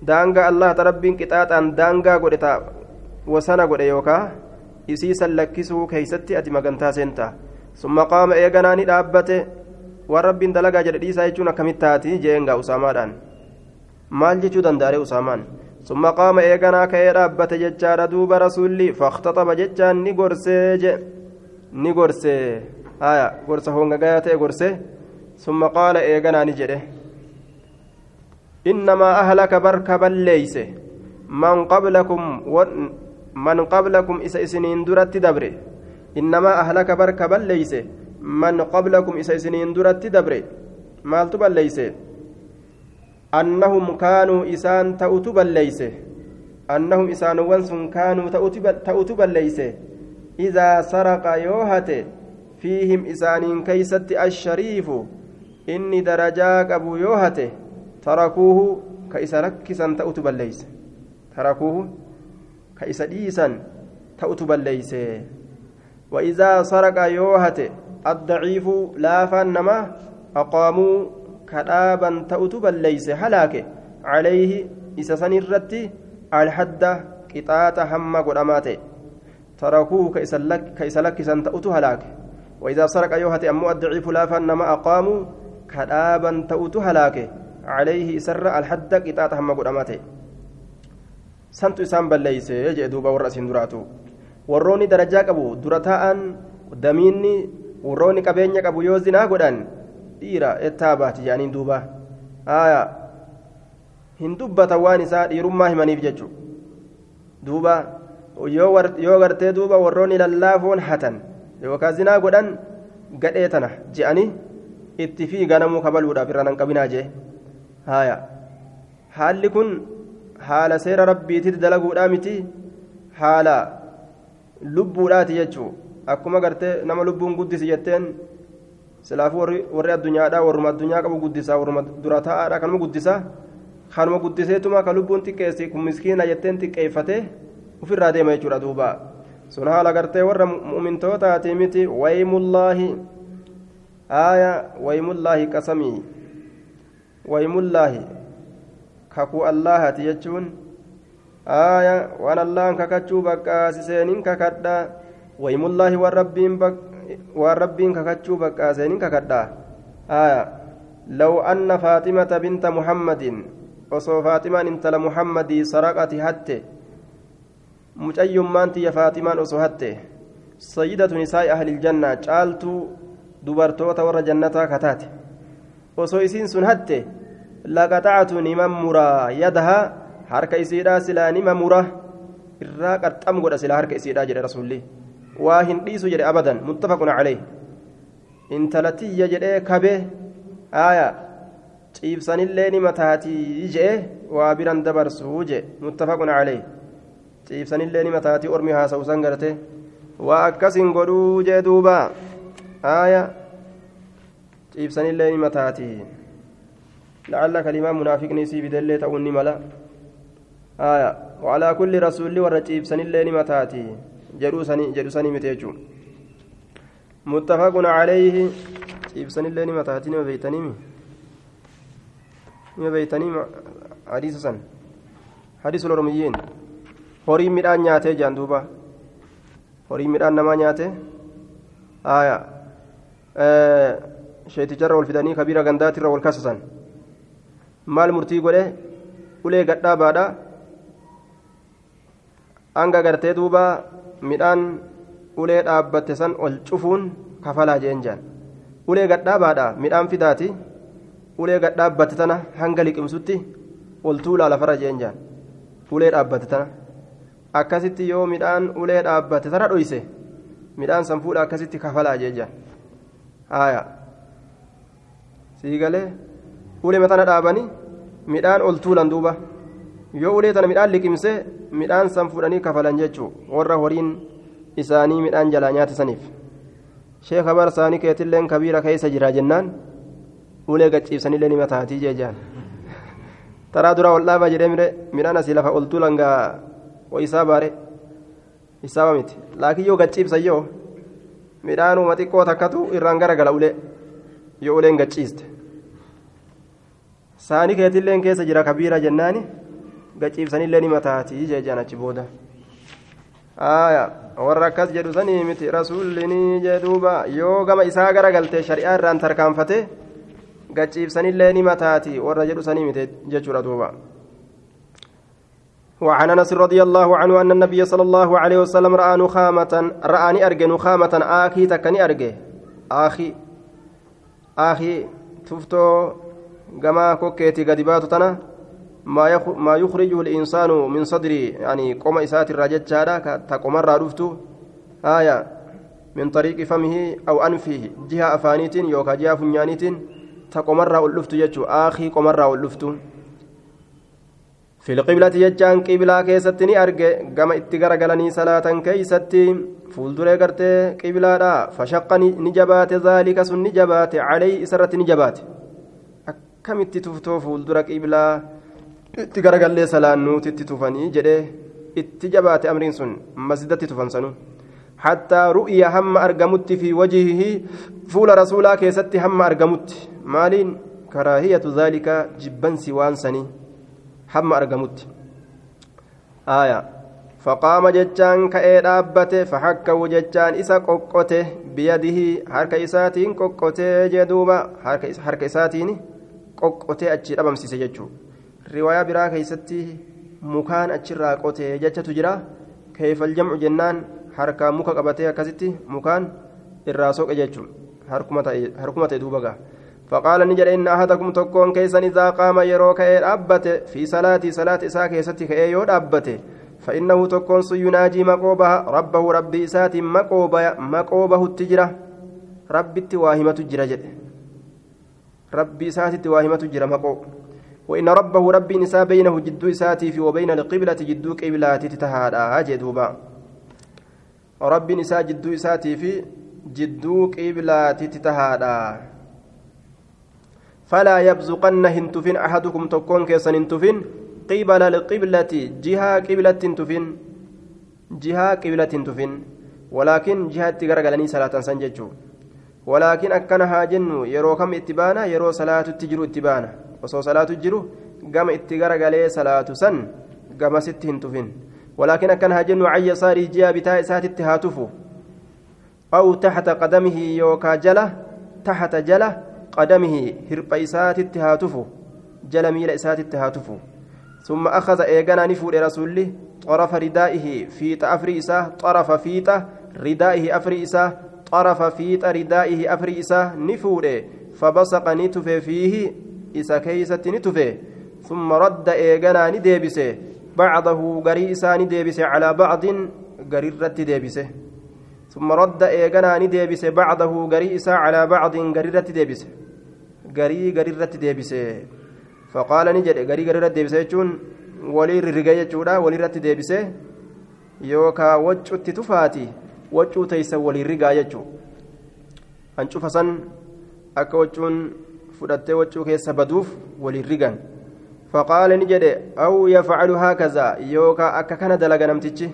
Speaker 1: دانجا الله تربين قطاطا دانجا قدتا وسنة قد يوكا magantaa seentaa summa qaama eeganaa ni dhaabbate waan rabbiin dalagaa jedhe dhiisaa jechuun akkamitti taati jeengaa usaamaadhaan maal jechuu danda'are usaamaan ثم قام إيغانا كيرا أبت ججارا دوب رسولي فاختطب ججان نيغورسي جي نيغورسي آية غورسة هونغا غاياتي غورسي ثم قال إيغانا نجده إنما أهلك بركبا ليس من قبلكم و من قبلكم إسا إسنين درت دبري إنما أهلك بركبا ليس من قبلكم إسا إسنين درت دبري أنهم كانوا إسان تأتوا ليس أنهم إسان وانسون كانوا تأتوا ليس إذا سرق يوهت فيهم إسان كيست الشريف. إني درجاك أبو يوهت. تركوه كإس ركسا تأتوا ليس تركوه كإس ديسا تأتوا ليس وإذا سرق يوهت الضعيف لا فنما أقاموا kadhaaban ta'utu balleeyse halaake calayhi isa san irratti alhadda qixaaxa hamma godhamaa ta'e tarakuuhu ka isa lakkisan ta'utu halaake وإذا سرق يوهت أمو الضعيف لا فنما أقاموا كدابا تؤت هلاكه عليه سر الحد قطعة هم قدامته سنت إسان بليس يجي دوبا ورأس دراتو qabu dura taa'an damiinni warroonni qabeenya qabu yoo zinaa godhan dhiira ettaa baati jedhaniin duuba. Aayaa hin dubbatan waan isaa dhiirummaa himaniif jechu duuba yoo gartee duuba warroonni lallaafoon hatan yookaan zinaa godhan gadhee tana je'anii itti fi ganamuu kabaluudhaaf irra nan qabinaa jee. Haaya haalli kun haala seera rabbiititti dalaguudhaa miti? Haala lubbuudhaati jechuu. Akkuma gartee nama lubbuun guddisi jetteen silaafuu warri addunyaadhaa warruma addunyaa qabu guddisaa warruma dura taa'aadha kanuma guddisaa kanuma guddiseetuma ka lubbuun xiqqeessi kun miskiina jetteen xiqqeeffatee ofirraa deema jechuudha duuba sun haala gartee warra mu'mintootaati miti waymullaahi aaya waymullaahi qasamii waymullaahi kakuu allaahati jechuun aaya waan allahan kakachuu baqqaasiseenin kakadha waymullaahi waan rabbiin waan rabbiin kakachuu baqqaaseenin kakadha aaya law anna faaximata binta muhammadin osoo faaximaan intala muhammadii saraqati hatte mucayyummaan tiyya faaximaan osoo hatte sayyidatu nisaa'i ahliljanna caaltuu dubartoota warra jannataa kataate osoo isiin sun hatte laqaxacatu niman muraa yadahaa harka isiidhaa silaa nima mura irraa qarxam godha silaa harka isiidhaa jedhe rasulli waa hin dhiisu jedhe abadan muttafaqun calee intalatiyya jedhee kabe aaya ciibsanillee nima taatii jedhe waa biran dabarsuu je muttafaqun calee ciibsanillee nima taatii ormi haasa'usan garte waa akkasin godhuu jee duuba aaya ciibsanillee nima taatii كلمة منافقني سي بدلة تؤني ملا آية وعلى كل رسول ورجيب سن الليل متاتي جلوسني جلوسني متيجو متفق عليه جيب سن الليل متاتي ما بيتني ما بيتني حديث سن حديث الأرميين horii midhaan nyaatee jaan duuba horii midhaan namaa nyaate aya sheeticharra ol fidanii kabiira gandaatirra wal kasasan maal murtii godhe ulee gadhaabaadha hanga gartee duuba midhaan ulee dhaabbatte san ol cufuun kafalaa jeen jaan ulee gadhaabaadha midhaan fidaati ulee gadhaabatte tana hanga liqimsutti ol tuulaa lafarra jeen jaan ulee dhaabbatte tana akkasitti yoo midhaan ulee dhaabbatte tana dhoyse midhaan san fuudha akkasitti kafalaa jeen jaan haaya sii galee ulee matana dhaabanii midhaan ol tuulan duuba yoo ulee tana midhaan liqimse midhaan san fuudhanii kafalan jechuu warra horiin isaanii midhaan jalaa nyaata saniif sheeka bar isaanii keetilleen kabiira keessa jira jennaan ulee gachiibsanillee nima taatii jeejaan taraa duraa ol dhaabaa jedhee mire midhaan asii lafa ol tuulan gaa isaa baare isaaba miti laakiin yoo gachiibsan yoo midhaanuma xiqqoo takkatu irraan garagala ulee yoo uleen gachiiste saanii keetilleen keessa jira kabiira jennaani gachiibsanillee nima taatii jeejaan achi booda aya warra akkas jedhu sanii miti rasuullinii jedhuuba yoo gama isaa garagalte shari'aa irraan tarkaanfate gachiibsanillee nima taati warra jedhu sanii miti jechuudha duuba وعن انس رضي الله عنه ان النبي صلى الله عليه وسلم راى نخامه راني ارجى نخامه أخي تكني ارجى أخي أخي تفتو kokkeeti gadi baatu tana sadri yani qoma isaatirraa jechaadha ta qomarraa dhuftu haya min طariiqi famihi aw anfihi jiha afaaniitiin yookaa jiha funyaaniitiin ta qomarraa ol dhuftu jechuu aakii qomarraa ol dhuftu في القبلة يجان قبلة كيستني أرجع جما اتجار جلني صلاة كيستي فولدر قرتي قبلة فشق نجبات ذلك سن نجبات عليه إسرة نجبات akkamitti tuftoo fuuldura qiblaa itti garagallee salaannuuti itti tufanii jedhee itti jabaate amriin sun masjidatti tufan sanuu. Hattaa ru'ya hamma argamutti fi wajihihi fuula rasuulaa keessatti hamma argamutti. Maaliin? Karaahiyatu zaalika jibbansi waan sanii. Hamma argamutti. Aaya. فقام جتان كأدابته فحكه جتان إسا قوقته بيده حرك إساتين قوقته جدوبا حرك إساتين قوقته achii أبمسيس جتشو riwaayaa biraa keessatti mukaan achirraa qotee jechatu jira. Keefal jamcu jennaan harkaan muka qabatee akkasitti mukaan irraa soqe jechuudha harkuma ta'e duuba ga'a. فقال نجد إن أحدكم تكون كيسا إذا قام يروك أبته في صلاة صلاة إساء كيستك إيه يود أبته فإنه تكون يناجي مقوبها ربه ربي إسات مقوبة مقوبه التجرة ربي التواهمة تجرة جد ربي إسات التواهمة تجرة مقوب وإن ربه ربي نساء بينه جدو إساتي في وبين القبلة جدو قبلات تتهادى جدوبا ربي نساء جدو إساتي في جدو قبلات تتهادى فلا يبزقن هنتفن أحدكم تكون كيسن هنتفن قبل القبلة جهة قبلة تفن جهة قبلة تفن ولكن جهة غرغلني صلاة سنججو. ولكن أكنها جن يرو كم اتبانا يرو صلاة تجرو اتبانا. وصو صلاة تجرو قام اتغرغلي صلاة سن قام ست هنتفن ولكن أكنها جن عن يسار جهة بتاء سات اتهاتفو أو تحت قدمه يوكا جلة تحت جلة قدمه هرب إسات هاتفو جل ميل إسات هاتفو ثم أخذ إيغانا نفور رسوله طرف ردائه فيت أفري إساه طرف فيت ردائه أفري إساه طرف فيت ردائه أفري إساه نفور فبصق نتفه فيه إسا كيسة نتفه ثم رد إيغانا نديبسه بعضه غري إسا نديبسه على بعض غري رت ديبسه ثم رد إيغانا نديبسه بعضه غري إسا على بعض غري رت ديبسه garii garirratti deebise faqaala ni jedhe garii garirratti deebise jechuun walii rirriga jechuudha waliirratti deebise yookaa waccutti tufaati waccuu teeysan walii rigaa jechuu hancufa san akka waccuun baduuf walii rigan faqaala ni jedhe aw yafcalu haakaza yookaa akka kana dalaga namtichi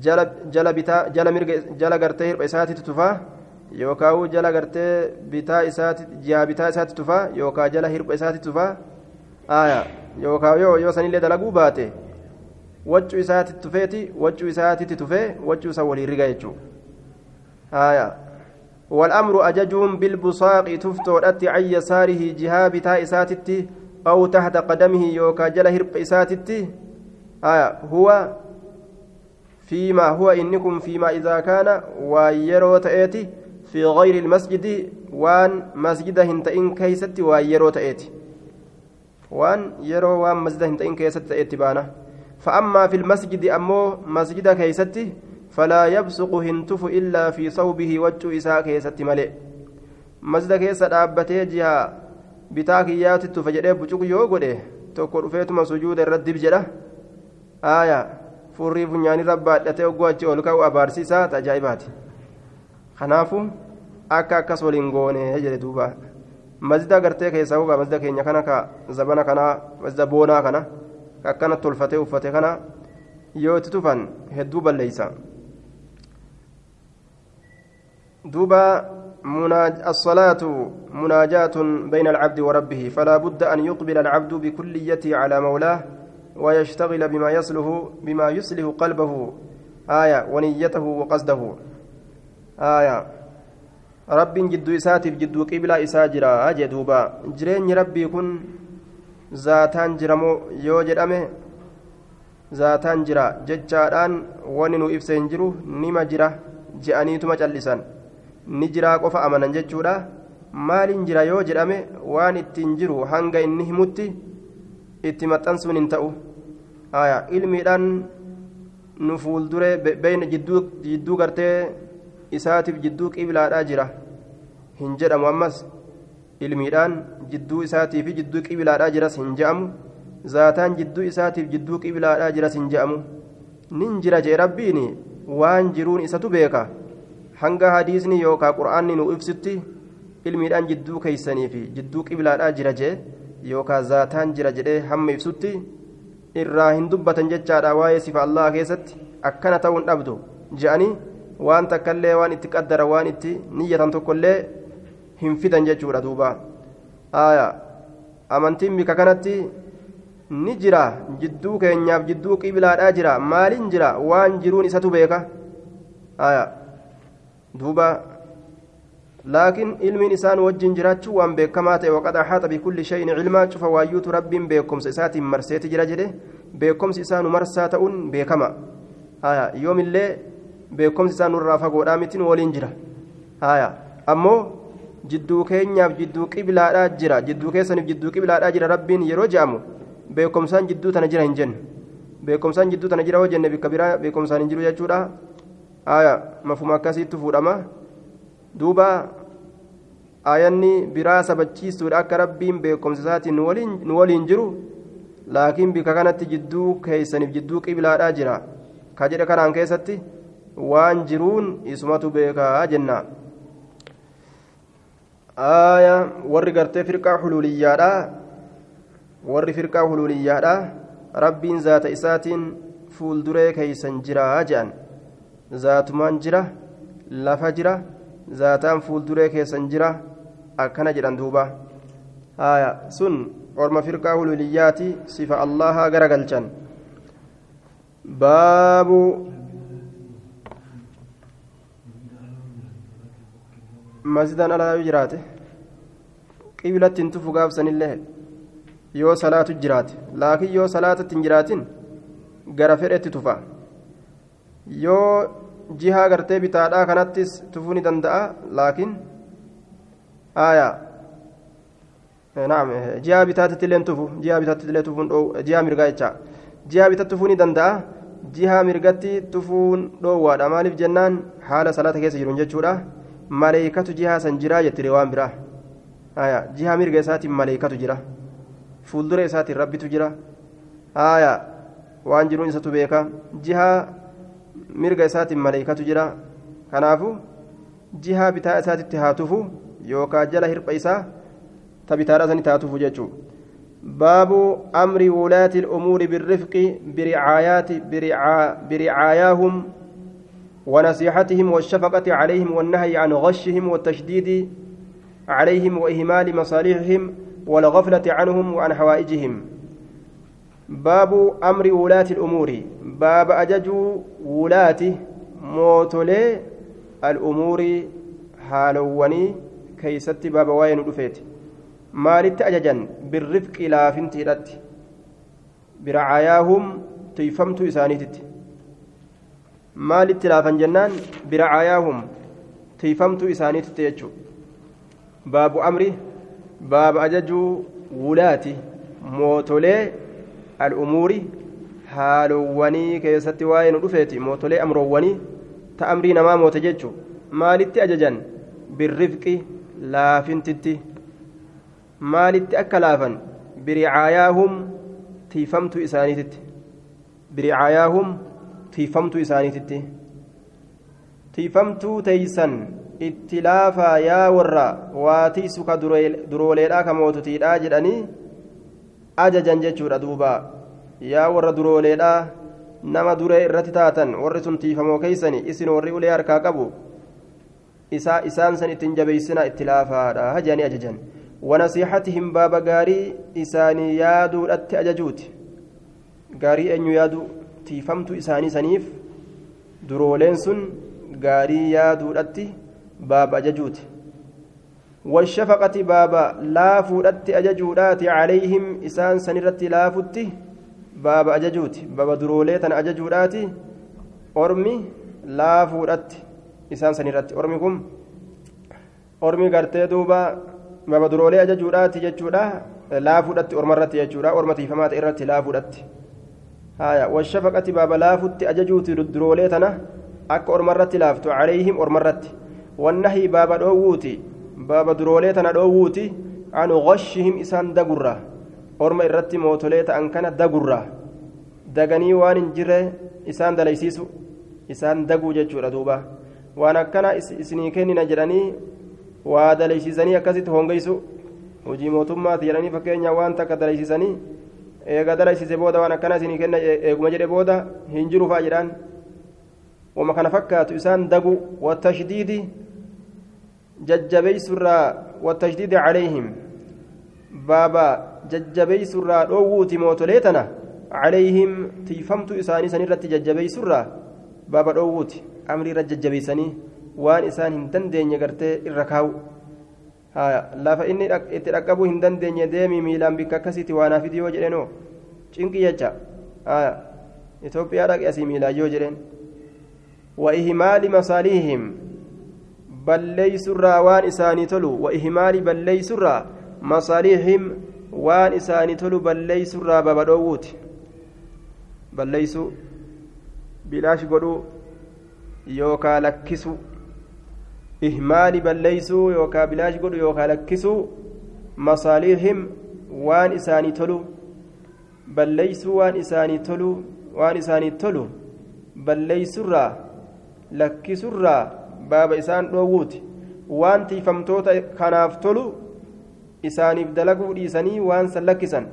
Speaker 1: jala bitaa jala mirga jala gartee hirba isaatitti tufaa yookaan jala gartee bitaa isaati ji'a bitaa isaatti tufaa yookaan jala hirba isaatti tufaa aayaa yookaan yoo yoo sanillee dalaguu baate waccuu isaatti tufeeti waccuu isaatti tufee waccuu isa walii riga jechuudha aayaa والأمر أججهم بالبصاق تفتودت عن يساره جهة بتاء إساتتي أو تحت قدمه يوكا جل هرب إساتتي آية هو فيما هو إنكم فيما إذا كان ويرو تأتي في غير المسجد وان مسجد هنتئن كيست ويرو تأتي. وان يرو وان مسجد هنتئن كيست تأتي بانا. فأما في المسجد أمو مسجد كيست فلا يبصق هنتف إلا في صوبه وجه إساء كيست ملئ أبتي جهة bitaa kiyyaatittu fayyadhee bucuq yoo godhe tokko dhufeetuma sujuuda irratti dibjedha aaya furrii funyaanirra baadhatee ogguu achi ol ka'u abaarsiisaa tajaa'ibaati kanaafu akka akkas waliin goone jedhe duuba mazida gartee keessaa hogaa mazida keenya kana ka zabana kanaa mazida boonaa kana ka akkanatti tolfatee uffate kana yoo itti tufan hedduu balleeysa duuba الصلاة مناجاة بين العبد وربه فلا بد أن يقبل العبد بكليته على مولاه ويشتغل بما يصلح بما يصلح قلبه آية ونيته وقصده. آية رب جدو إساتف جدو قبلة إساجرا أجدوبا جرين ربي كن ذاتان جرمو يو جرمه ذاتان جرا. ججاران وننو إفسين جرو نما جرا جأنيتما جلسان. Ni jiraa qofa amanan jechuudha. Maaliin jira yoo jedhame waan ittiin jiru hanga inni himutti itti maxxansuun hin ta'u. Ilmiidhaan nu fuuldure beeyna jidduu gartee isaatiif jidduu qiblaadhaa jira. Hin jedhamu ammas ilmiidhaan jidduu isaatii fi jidduu qiblaadhaa jiras hin je'amu. Zaataan jidduu isaatiif jidduu qiblaadhaa jiras hin je'amu. Nin jira jee rabbiin waan jiruun isatu beeka. Hanga hadiisni yookaan qura'aanni nu ibsutti ilmiidhaan jidduu keeysanii fi jidduu qiblaadhaa jira jee yookaan zaataan jira jedhee hamma ibsutti irraa hin dubbatan jechaadha waa'ee sifa allah keessatti akkana ta'uun dhabdu je'anii waan takkallee waan itti qaddara waan itti niyyatan tokkollee hin fidan jechuudha duuba amantiin bika kanatti ni jira jidduu keenyaaf jidduu qiblaadhaa jira maaliin jira waan jiruun isatu beeka duuba. Laakiin ilmiin isaan wajjin jiraachuu waan beekamaa ta'e waqad axaaxa bikulli shayin cilmaa cufa waayyuutu rabbiin beekumsa isaatiin marseeti jira jedhe. Beekumsi isaanu marsaa ta'uun beekama. Yoomillee beekumsi isaa nurraa fagoodhaa mitiin waliin jira. Ammoo jidduu keenyaaf jidduu qiblaadhaa jira. Jidduu keessaniif jidduu qiblaadhaa jira rabbiin yeroo je'amu. Beekumsaan jidduu tana jira hin jennu. Beekumsaan jidduu tana jira hoo jenne bikka biraa beekumsaan hin jiru jechuudha haya mafuma akkasiitti fuudhama duuba aayanni biraa sabachiistuudha akka rabbiin beekumsa isaatiin nu waliin jiru laakiin bika kanatti jidduu keeysaniif jidduu qiblaadhaa jira ka jedhe kanaan keessatti waan jiruun isumatu beekaa jenna aaya warri gartee firqaa huluuliyyaadha warri firqaa huluuliyyaadha rabbiin zaata isaatiin fuulduree keeysan jiraa jedhan zaatumaan jira lafa jira zaataan fuulduree keessan jira akkana jedhan duuba sun orma firqaa hululiyyaati sifa allahaa gara galchan baabu masjidaan alaa yoo jiraate qiblatti hin tufu gaafsanillee yoo salaatu jiraate laakiin yoo salaatatti hin jiraatin gara fedhetti tufa yoo jihaa gartee bitaadhaa kanattis tufuu ni danda'a laakiin aayaa naam jihaa bitaatitti illee tufu jihaa bitaatitti illee tufuun dhoo jihaa mirgaa jecha jihaa bitatti tufuu ni danda'a jihaa mirgatti tufuun dhoowwaadha maaliif jennaan haala salaata keessa jiruun jechuudha maleeykatu jihaa san jiraa jettire waan biraa aayaa jihaa mirga isaatiin maleeykatu jira fuuldura isaatiin rabbitu jira aayaa waan jiruun isatu beeka jihaa mirga isaatiin maleeykatu jira kanaafu jihaa bitaa isaatitti haa tufu yookaan jala hirpha isaa ta bitaadha sanitti haa tufu jechuudha baabu amri wulaati الأمور بالرفق برعايات برعاياهم ونصيحتهم والشفقة عليهم والنهي عن غشهم والتشديد عليهم وإهمال مصالحهم والغفلة عنهم وعن حوائجهم baabu amri wulaati al'umuuri. Baaba ajajuu wulaati mootolee al'umuurii haalowwanii keeysatti baaba waa'ee nu dhufeeti. Maalitti ajajan? Birrifqi laafinti hidhatti. Biracaayaahum tuyfamtuu isaaniititti. Maalitti laafan jennaan? Biracaayaahum tuyfamtuu isaaniititti jechuu. Baabu amri? Baaba ajajuu wulaati mootolee al'umuuri haalowwanii keessatti waa'ee nu dhufeeti mootolee amroowwanii ta amrii namaa moote jechuu maalitti ajajan? Birrifqi laafintitti. Maalitti akka laafan? Biricaayaahum tiifamtuu isaaniititti. Biricaayaahum tiifamtuu isaaniititti. Tiifamtuu teeysan itti laafaa yaa warra waatiisu ka durooleedhaa ka moototiidhaa jedhanii ajajan jechuudha duuba. Yaa warra durooleedhaa nama duree irratti taatan warri sun tiifamoo keeysani isin warri ulee harkaa qabu isaa isaan san ittiin jabeeysinaa itti laafaadha. Hajaanii ajajan. Wanasiixatihim baaba gaarii isaanii yaaduudhatti ajajuuti. Gaarii eenyu yaadu? Tiifamtu isaanii saniif durooleen sun gaarii yaaduudhatti baaba ajajuuti. والشفقة باب لا فودت أججودات عليهم إسان سنرت لا فتي باب أججوت باب دروليتن أججودات أرمي لا فودت إسان سنرت أرمكم أرمي غرتي دوبا baba duroolee ajajuudhaati jechuudha laafuudhatti ormarratti jechuudha orma tiifamaata irratti laafuudhatti haya washafaqati baaba laafutti ajajuuti duroolee tana akka ormarratti laaftu calayhim ormarratti wannahii baaba dhoowwuuti baaba duroolee tana dhoowwuuti an gashihim isaan dagurra orma irratti mootolee ta'an kana dagurra daganii waan hin jirre isaan dalaysiisu isaan daguu jechuudha duuba waan akkana isinii kennina jedhanii waa dalaysiisanii akkasitti hongeysu hojii mootummaati jedhanii fakkeenya waan takka dalaysiisanii eega dalaysiise booda waan akkana isinii kenna eeguma jedhe booda hin jiru faa jedhaan wama kana fakkaatu isaan dagu watashdiidi jajjabeysurraa watashdiidi calayhim baaba jajjabeysurraa dhoowwuuti mootolee tana calayhim tiifamtu isaanii sanirratti jajjabeysurraa baaba dhoowwuuti amriirra jajjabeysanii waan isaan hin dandeenye gartee irra kaa'u lafa inni itti dhaqqabuu hin dandeenye deemii miilaan bikka akkasiitti waanaa fidi yoo jedheenoo cinqi jecha Itoophiyaa dhaqe asii miilaa yoo jedheen wa ihmaali masaalihim balleeysurraa waan isaanii tolu wa ihmaali balleeysurraa masaalihim waan isaanii tolu balleeysurraa babadhoowwuuti balleeysu bilaash godhuu yookaa lakkisu ihmaali balleeysuu yookaa bilaash godhu yookaa lakkisuu masaaliihim waan isaanii tolu balleeysuu waan isaanii tolu waan isaanii tolu balleeysurraa lakkisurraa baaba isaan dhoowwuuti. Waan tiifamtoota kanaaf tolu isaaniif dalaguu dhiisanii waan san lakkisan.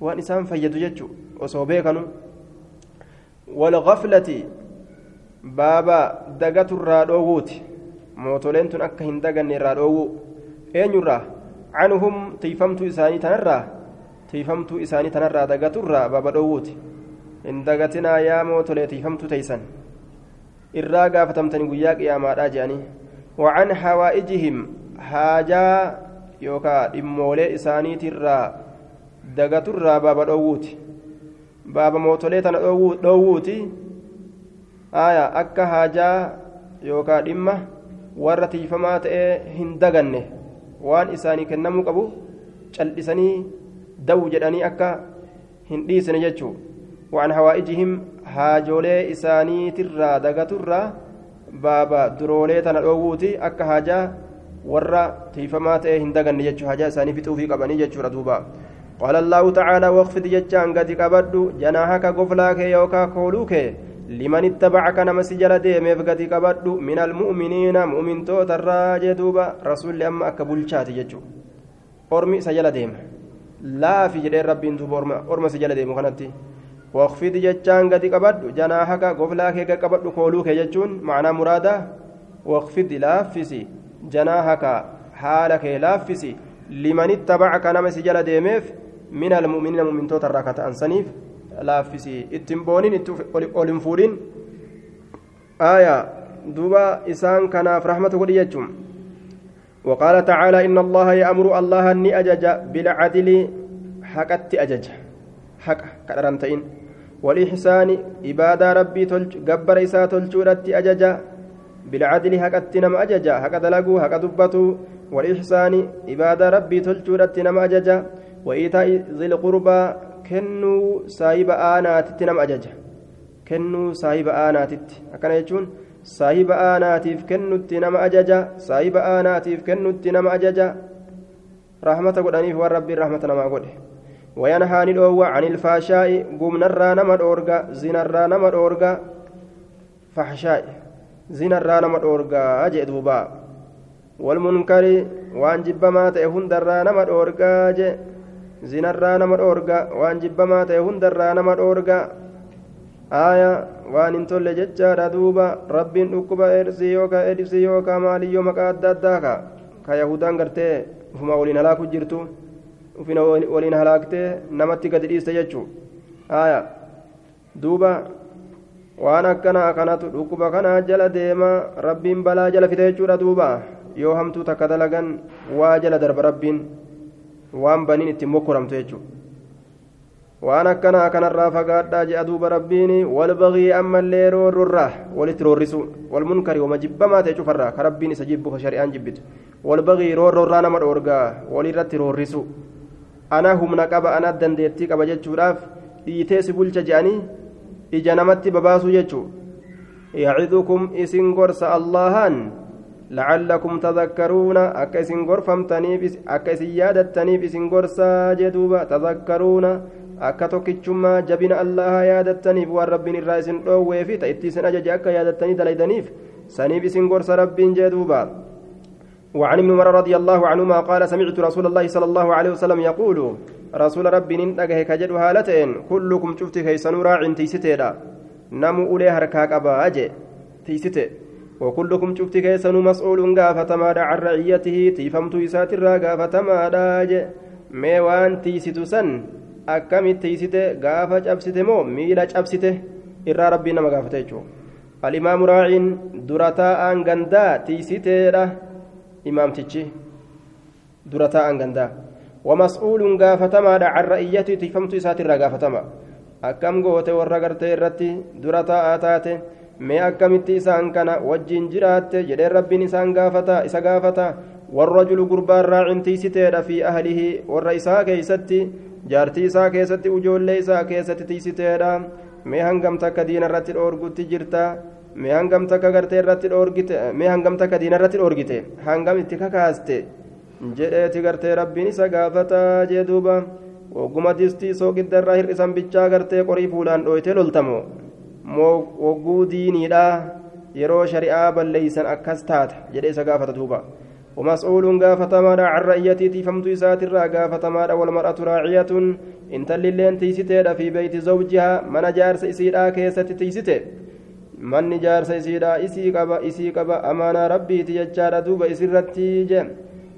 Speaker 1: Waan isaan fayyadu jechu osoo beekanu. Walgaflati baaba dagaturraa dhoowwuuti. Mootoleen tun akka hin daganne irraa dhoowwu. Eenyurraa? Canhum tiifamtuu isaanii tanarraa? Tiifamtuu isaanii tanarraa dagaturraa baaba dhoowwuuti. Hin dagatinaa yaa mootolee tiifamtuu teeysan irraa gaafatamtanii guyyaa qiyaamaadhaa jedhanii wacan hawaa'ijihim haajaa yookaa dhimmoolee isaaniitirraa dagaturraa baaba dhoowwuuti. Baaba mootolee tana dhoowwuuti. Aya akka haajaa yookaa dhimma warra tiifamaa ta'ee hin daganne waan isaanii kennamuu qabu cal'isanii dawu jedhanii akka hin dhiisne jechuu waan hawaa'ijihim haajoolee isaaniitirraa dagaturraa baaba duroolee tana dhoowwuuti akka haajaa warra tiifamaa ta'ee hin daganne jechuu haajaa isaanii fixuufii qabanii jechuudha duuba قال الله تعالى واخفض جتان قد قبض جناحك قفلاك يوكا كولوك liman ittabacaka nama si jala deemeef gadi qabadhu min almu'miniina mu'mintoota irraa jee duuba rasulli amma akka bulchaati jechuu ormi isa jala deema laafi jedheen rabbiin duuba orma si jechuun macnaa muraada waqfidi laaffisi janaahaka haala kee laaffisi liman ittabacaka nama si jala deemeef min almu'miniina mu'mintoota irraa ka ta'an saniif laaffisi ittiin booniin itti ol hin fuudhin aayaa duuba isaan kanaaf rahmata godhi jechuun وقال تعالى إن الله يأمر الله أجج بالعدل أجج والإحسان إبادة ربي تلج جبر إساء تلجورت أجج بالعدل حقت نم أجج حق دلقوا حق دبتوا والإحسان إبادة ربي تلجورت نم أجج وإيتاء ذي القربى kennuu saahiba aanaatitti nama ajaja kennuu saahiba aanaatitti akkana jechuun saahiba aanaatiif kennutti nama ajaja saahiba aanaatiif kennutti nama ajaja rahmata godhaniif waan rabbiin rahmata namaa وينهى ندوى عن الفحشاء قمنا الرانا مدورغا زنا الرانا مدورغا فحشاء زنا الرانا مدورغا أجئ دوبا والمنكر وان جبما تهند الرانا مدورغا أجئ zinarraa nama dhoorga waan jibbamaa ta'e hundarraa nama dhoorga aaya waan hin tolle jechaadha duuba rabbiin dhukkuba eedsii yookaa eedsii yookaa maaliyyoo maqaa adda addaa ka ka yahudaan gartee ufina waliin halaaktee namatti gadi dhiiste jechuu. Aaya duuba. Waan akkana kanatu dhukkuba kanaa jala deema rabbiin balaa jala fite jechuudha duuba. Yoo hamtuu takka dalagan waa jala darba rabbiin. Waan baniin ittiin mokkoramtu jechuudha waan akkanaa kanarraa fagaadhaa je'a duuba rabbiin walbagii ammallee roorrorraa walitti roorrisu. Walmunkari wama jibbamaa ta'e cufarraa ka rabbiin isa jibbu ka shari'aan jibbitu. Walbagii roorrorraa nama dhoorgaa. Walirratti roorrisu ana humna qaba ana dandeettii qaba jechuudhaaf dhiitee si bulcha je'anii ija namatti babaasuu jechuudha yacidukum isin gorsa allahan لعلكم تذكرون أكسن غرفمتنيف أكسن يادتنيف إسن غرسا جدوبا تذكرون akka tokkichummaa jabina allaha yaadattaniif waan rabbiin irraa isin dhoowwee fi ta'ittii isin ajaje akka yaadattanii dalaydaniif saniif isin gorsa rabbiin jee duuba وعن ابن عمر رضي الله عنهما قال سمعت رسول الله صلى الله عليه وسلم يقول رسول ربي ننتقه كجد هالتين كلكم شفت كيسن راع تيستيدا نمو أولي هركاك أبا أجي تيستي وكلكم شفت كيسن مسؤول غافتما عن رعيته تيفمت إسات الرا غافتما أجي. ميوان تيستو سن tiisite gaafa cabsite moo miila cabsite irraa rabbiin nama gaafate jechuudha الإمام راع درتاء غندا imaamtichi dura taa'an gandaa wamas'uuluun gaafatamaa can ra'iyyatu tifamtu isaatirraa gaafatama. Akkam goote warra gartee irratti dura taa'aa taate mee akkamitti isaan kana wajjiin jiraatte jedheen rabbiin isaan gaafata isa gaafata? Warrajulu gurbaan raacintiisiteedha fi ahlihi warra isaa keeysatti jaartii isaa keessatti ujoollee isaa keessatti tiisiteedha. Mee hangamta akka diina irratti dhoorgutti jirtaa mee hangam takka gartee irratti dhoorgite mee hangam takka diina irratti dhoorgite hangam itti kakaaste jedheeti gartee rabbiin isa gaafata jee duuba ogguma distii soogidda irraa hir'isan bichaa gartee qorii fuudhaan dhooytee loltamoo wogguu diiniidha yeroo shari'aa balleeysan akkas taata jedhee isa gaafata duuba ومسؤول غافتمادا عن رعيتي فمت إسات الرا غافتمادا والمرأة راعية إن تللين تيستيدا في بيت زوجها من جارس إسيدا كيست تيستي إسي قبا إسي قبا أمانة ربي تيجار دوب إسرتي جم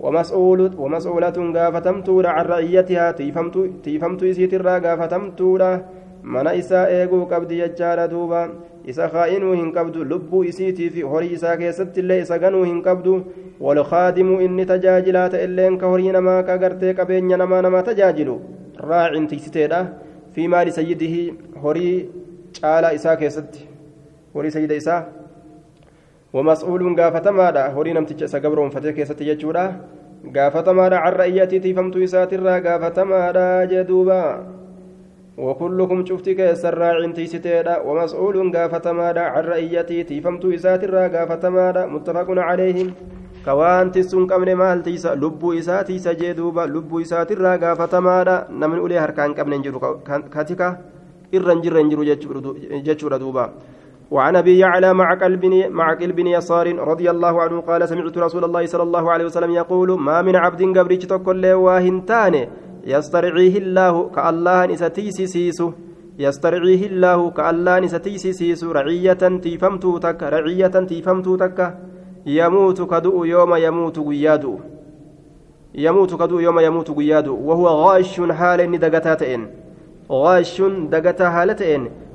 Speaker 1: ومسؤول ومسؤولة غافتمتودا عن رعيتها تيفمت تيفمت إسيت الرا غافتمتودا mana isaa eeguu qabdi jechaadha duuba isa kaa'inuu hin qabdu lubbuu isiitii fi horii isaa keessatti illee isa ganuu hin qabdu walkaadimuu inni tajaajilaa ta'elleen ka horii namaa ka gartee qabeenya namaa namaa tajaajilu raacin tiksiteedha fi maali sayyidihi horii caalaa isaa keessatti horii sayyida isaa. ومسؤول غافتمادا هوري نمتج isa gabroonfatee keessatti jechuudha. Gaafatamaadha carra iyyatii tiifamtuu isaatirraa gaafatamaadha jedhuuba وكلكم شفتك سراع تيستيدا ومسؤول غافتمادا عن رأيتي تيفمت إساترا غافتمادا متفق عليهم كوان تسون قبل مال تيسا لبو إساتي سجدوبا لبو إساترا غافتمادا نمن أولي هركان قبل نجرو كاتيكا إرن جرن جرو جتشورا دوبا وعن أبي يعلى مع قلب مع قلب يسار رضي الله عنه قال سمعت رسول الله صلى الله عليه وسلم يقول ما من عبد قبريش تقول واهنتاني يسترعيه الله كالله نستيسي سيسو يسترعيه الله كالله نستيسي سيسو رعية تيفمتو تك رعية تيفمتو تك يموت كدؤ يوم يموت قيادو. يموت كدؤ يوم يموت قيادو وهو غاش حال دقتاتين غاش دقتا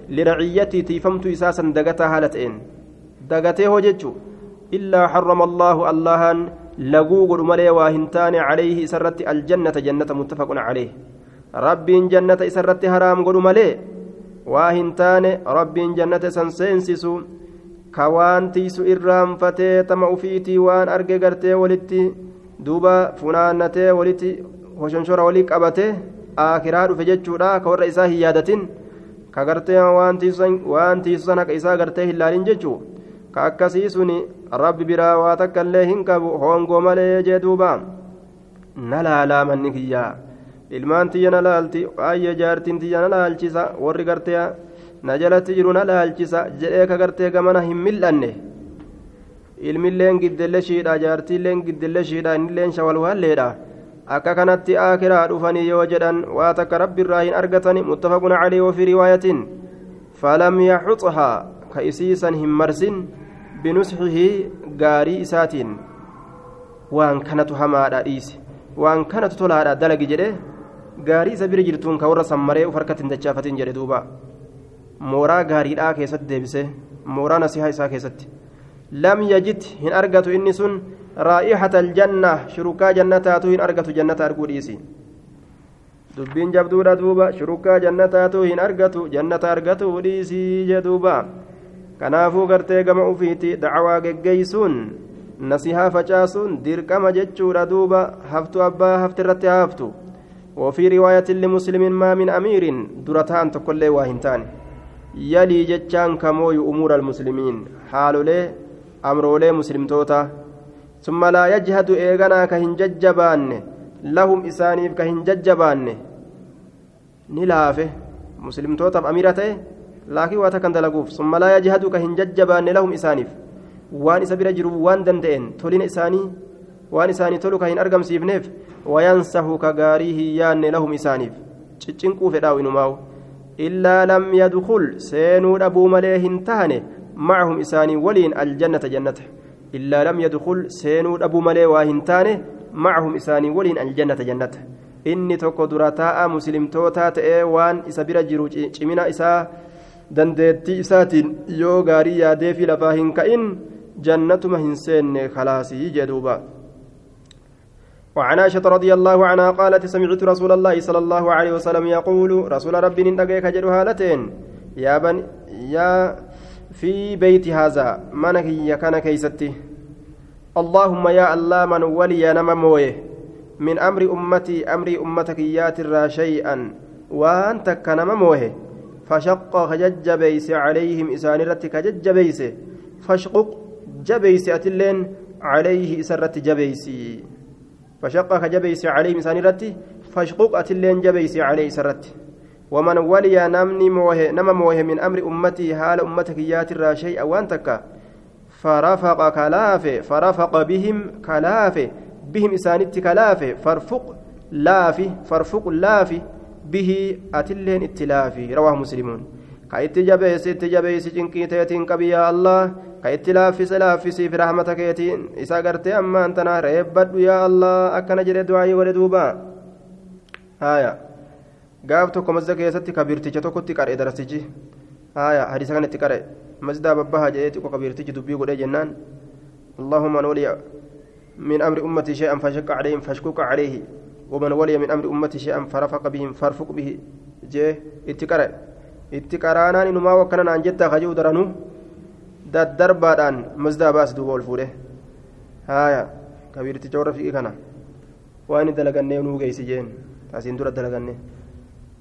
Speaker 1: حالتين لرعيتي تيفمتو إساسا دقتا حالتين دقته وجدت إلا حرم الله اللهان laguu godhu malee waa hin taane calayhi isarratti aljannata jannata muttafaqun calayh rabbiin jannata isarratti haraam godhu malee waa hin taane rabbiin jannata isan seensisu ka waan tiisu irraanfatee tama ufiitii waan arge gartee walitti duuba funaannatee walitti hoshonshora walii qabatee aakiraa dhufe jechuudha ka warra isaa hin yaadatin ka gartee waan san haqa isaa gartee hin laalin jechuu ka akkasii suni rabbi biraa waa takka illee hin qabu hoongoo malee jee duuba. Na laalaa manni kiyyaa ilmaan tiyya na laalti qaayye jaartiin tiyya na laalchisa warri gartee na jalatti jiru na laalchisa jedhee ka gartee gamana hin mil'anne. Ilmilleen giddelle shiidha jaartiilleen giddelle shiidha innilleen shawalwaalleedha akka kanatti aakiraa dhufanii yoo jedhan waa takka rabbiirraa hin argatani muttafaqun calii wafii riwaayatin. Falam yaxuxhaa ka isiisan hin marsin binusxihi gaarii isaatiin. Waan kanatu hamaadha dhiise waan kanatu tolaadha dalagi jedhe gaarii isa bira jirtuun ka warra sammaree uf harkatti hin dachaafatin jedhe duuba. Mooraa gaariidhaa keessatti deebise mooraa nasihaa isaa keessatti. Lam yajid hin argatu inni sun raa'ixata aljanna shurukaa jannataatu hin argatu jannata arguu dhiisi dubbiin jabduudha duuba shurukaa jannataatu hin argatu jannata argatu dhiisii jee duuba kanaafuu gartee gama ufiiti dacwaa geggeeysuun nasihaa facaasuun dirqama jechuudha duuba haftu abbaa hafti irratti haftu وفي رواية لمسلم ما من أمير درتان تقول له واهنتان يلي جتشان كموي أمور المسلمين حال له أمر له مسلم توتا ثم لا يجهد إيغانا كهن ججبان لهم إسانيف كهن ججبان نلافه مسلم توتا أميرته takkan dalaguuf summa laa yajhadu ka hin jajjabaanne lahum isaaniif waan isa bira jiru waan danda'een tolina isaanii waan isaanii tolu ka hin argamsiifneef wayansahu ka gaarii hin yaanne lahum isaaniif ciccinquu fedhaawu inumaawu illaa lam yadkul seenuu dhabuu malee hin tahane macahum isaanii waliin aljannata jannata seenuu dhabuu malee waa hin taane macahum isaanii waliin aljannata jannata inni tokko dura taa'a muslimtootaa ta'ee waan isa bira jiru cimina isaa dandeettii isaatiin yoo gaarii yaadeefi lafaa hin ka'in jannatuma hin seenne kalaasii jedhuuba وعن عائشة رضي الله عنها قالت سمعت رسول الله صلى الله عليه وسلم يقول رسول ربي نندقيك جدو هالتين يا بني يا في بيت هذا منك يا كان كيستي. اللهم يا الله من ولي نما مويه. من أمر أمتي أمر أمتك ياتر شيئا. وأنت كنما مويه. فشق خججبيس عليهم إسانرت كججبيس فاشقق جبيس أتلين عليه إسرت جبيسي. فشق كجبيس عليهم إسانرت فاشقق أتلين جبيس عليه إسرت ومن ولي نمني موه نما موه من أمر أمتي حال أمتك ياتر شيئا وأنتك فرفق كلافه فرفق بهم كلافه بهم إسانت كلافه فرفق لافي فرفق لافي به أتلين اتلافي رواه مسلمون كأيت جبيس اتجبيس جنكي تيتين كبي يا الله. كأيت لافي سلافي في رحمتك يتين إسا قرتي أما أنت نهر يا الله. أكنا جري دعائي وردوبا آية. Gaaf tokko masjida keessatti kabirticha tokkotti qaree darasichi haya hadiisa kanatti qaree masjida babbaha jedhee xiqqoo kabirtichi dubbii godhee jennaan من ولي من أمر أمتي شيئا فشق عليهم فاشكك عليه ومن ولي من أمر أمتي شيئا فرفق بهم فارفق به جee itti qare itti qaraanaan inumaa wakkanan aan jettaa kajuu daranu daddarbaadhaan masdaa baas duuba ol fuudhe haaya kabiirticha warra fiqii kana waan inni dalagannee nuu geeysi jeen taasiin dura dalagannee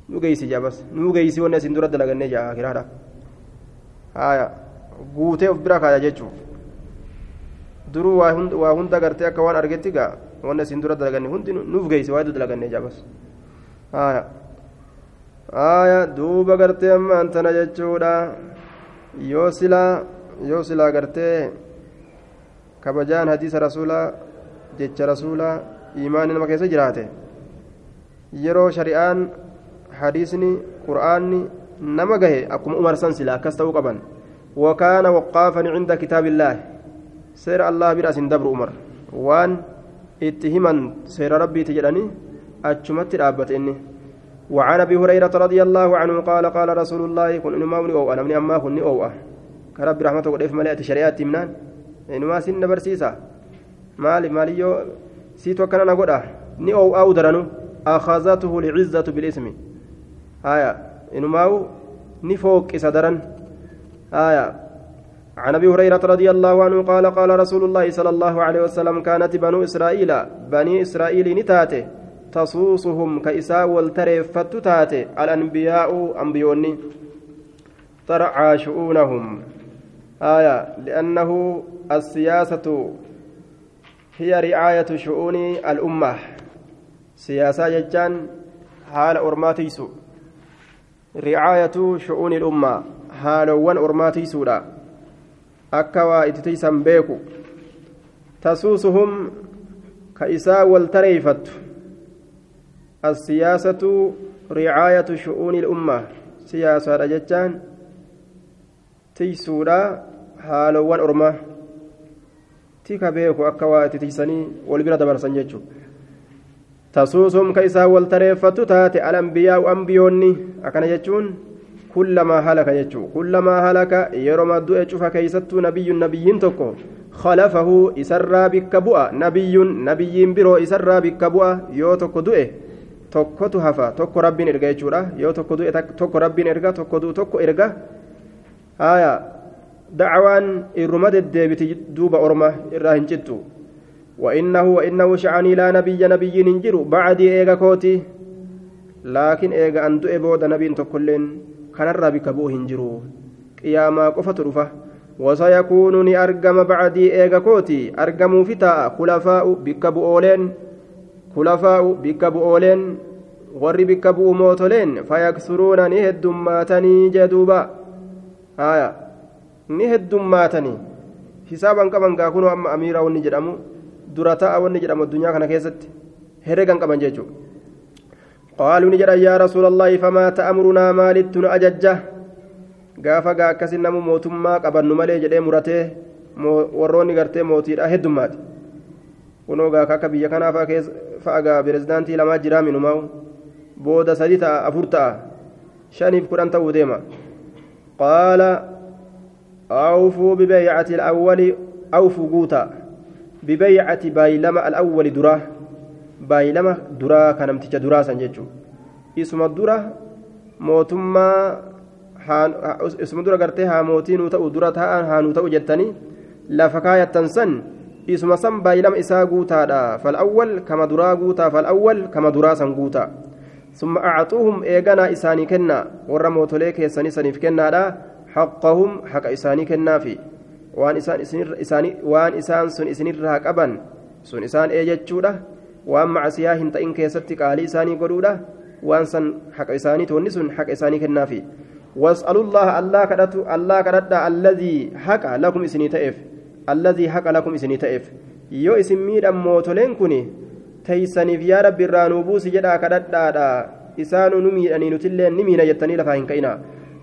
Speaker 1: nu geeysi jabas nu geeysi wanni asin dura dalagannee jaa akiraadha haya guutee of bira kaaya jechuun duruu waa hunda gartee akka waan argetti gaa wanni asin dura dalaganne hundi nuuf geeysi waa dalagannee jabas haya haya duuba gartee amma antana jechuudha yoo silaa yoo silaa gartee kabajaan hadiisa rasuulaa jecha rasuulaa imaanni nama keessa jiraate yeroo shari'aan umar san sila akkas ta'uu qaban wakaana waqaafan cinda kitaabillaahi seera allah bira asin dabru umar waan itti himan seera rabbiiti jedhanii achumatti dhaabbate inni وعن ابي هريره رضي الله عنه قال قال رسول الله كن انما أو أنا من اما كن أو كرب رحمته وديف ملئت شريعه تمنان انما سن برسيسا مالي ماليو سيتو كان نغدا ني أو أو درنو اخذته العزه بالاسم آية إنماو نفوق صدرا آية عن أبي هريرة رضي الله عنه قال قال رسول الله صلى الله عليه وسلم كانت بنو إسرائيل بني إسرائيل نتاته تصوصهم كإساء والتريفت تاته الأنبياء أنبيوني ترعى شؤونهم آية لأنه السياسة هي رعاية شؤون الأمة. سياسة ججان حال أرماتيسو رعاية شؤون الأمة حالوان أرماتيسو أكوا إتتيسان بيكو تسوسهم كإساء والتريفت. السياسة رعاية شؤون الأمة. سياسة رجتان تيسودا حالوان أرما تيكا بيكو أكوا إتتيساني والبرا دبرسان جيتشو تسوسهم كيسا والتريفت تاتي الأنبياء وأنبيوني أكن جتشون كلما هلك جتشو كلما هلك يرم الدؤ شوف كيستو نبي نبي تكو خلفه إسرى بك بؤا نبي نبي برو إسرى بك بؤا يو تكو دؤ tokkotu hafa tokko rabbiin erga jechuudha yoo tokko du'e tokko rabbiin erga tokko du'u tokko erga haya dacwaan irruma deddeebiti duuba orma irraa hin cittu وإنه وإنه شعني لا نبي نبي ننجر. بعدي إيغا كوتي. لكن إيغا أنتو إبود نبي تكلين كان الرابك بو هنجرو. قياما قفة رفة. وسيكون أرقم بعدي إيغا كوتي. أرقموا فتاء خلفاء بك بؤولين خلفاء بك بؤولين warri bikka bu'u mootoleen fayaksuruuna ni heddummaatanii jeduuba haya ni heddummaatanii hisaaban qaban gaa kunoo dura ta'a wanni jedhamu addunyaa kana keessatti herregan qaban jechuudha qaaluu ni jedhan yaa rasuulallah famaa ta'amurunaa maalittu nu ajajja gaafa gaa akkasin namu mootummaa qabannu malee jedhee muratee warroonni gartee mootiidha heddummaati kunoo gaa akka biyya kanaa fa'a gaa pirezidaantii lamaa jiraa minumaa'u booda sadi ta'a afur ta'a shaniif kudhan ta'uu deema قال أوفوا ببيعة الأول أوفوا قوتا ببيعة بايلما الأول دراه بايلما درا كنمتج درا سنججو اسم الدرا موتما haa mootii nuu ta'u dura taa'an haa nuu ta'u jettanii lafa kaayattan san isuma san baay'ilama isaa guutaadha fal'awwal kama duraa guutaa fal'awwal kama duraa san guutaa ثم أعطوهم إيغانا إساني كنا ورا موتولي كيساني سنيف كنادا حقهم حق إساني كنا في وان إسان إساني وان إسان سن إسنير راك أبن سن إسان إيجتشودا وان معسيا هنتين كيستي قالي إساني قدودا وان سن حق إساني توني سن حق إساني كنا في واسألوا الله الله كدت الله كدت الذي حق لكم إسني تأف الذي حق لكم isin miidhan mootoleen kun teeysaniif yaa rabbi irraa nuu buusi jedhaa kadhadhaadha isaanu nu miidhanii nutillee ni miina jettanii lafaa hin ka'ina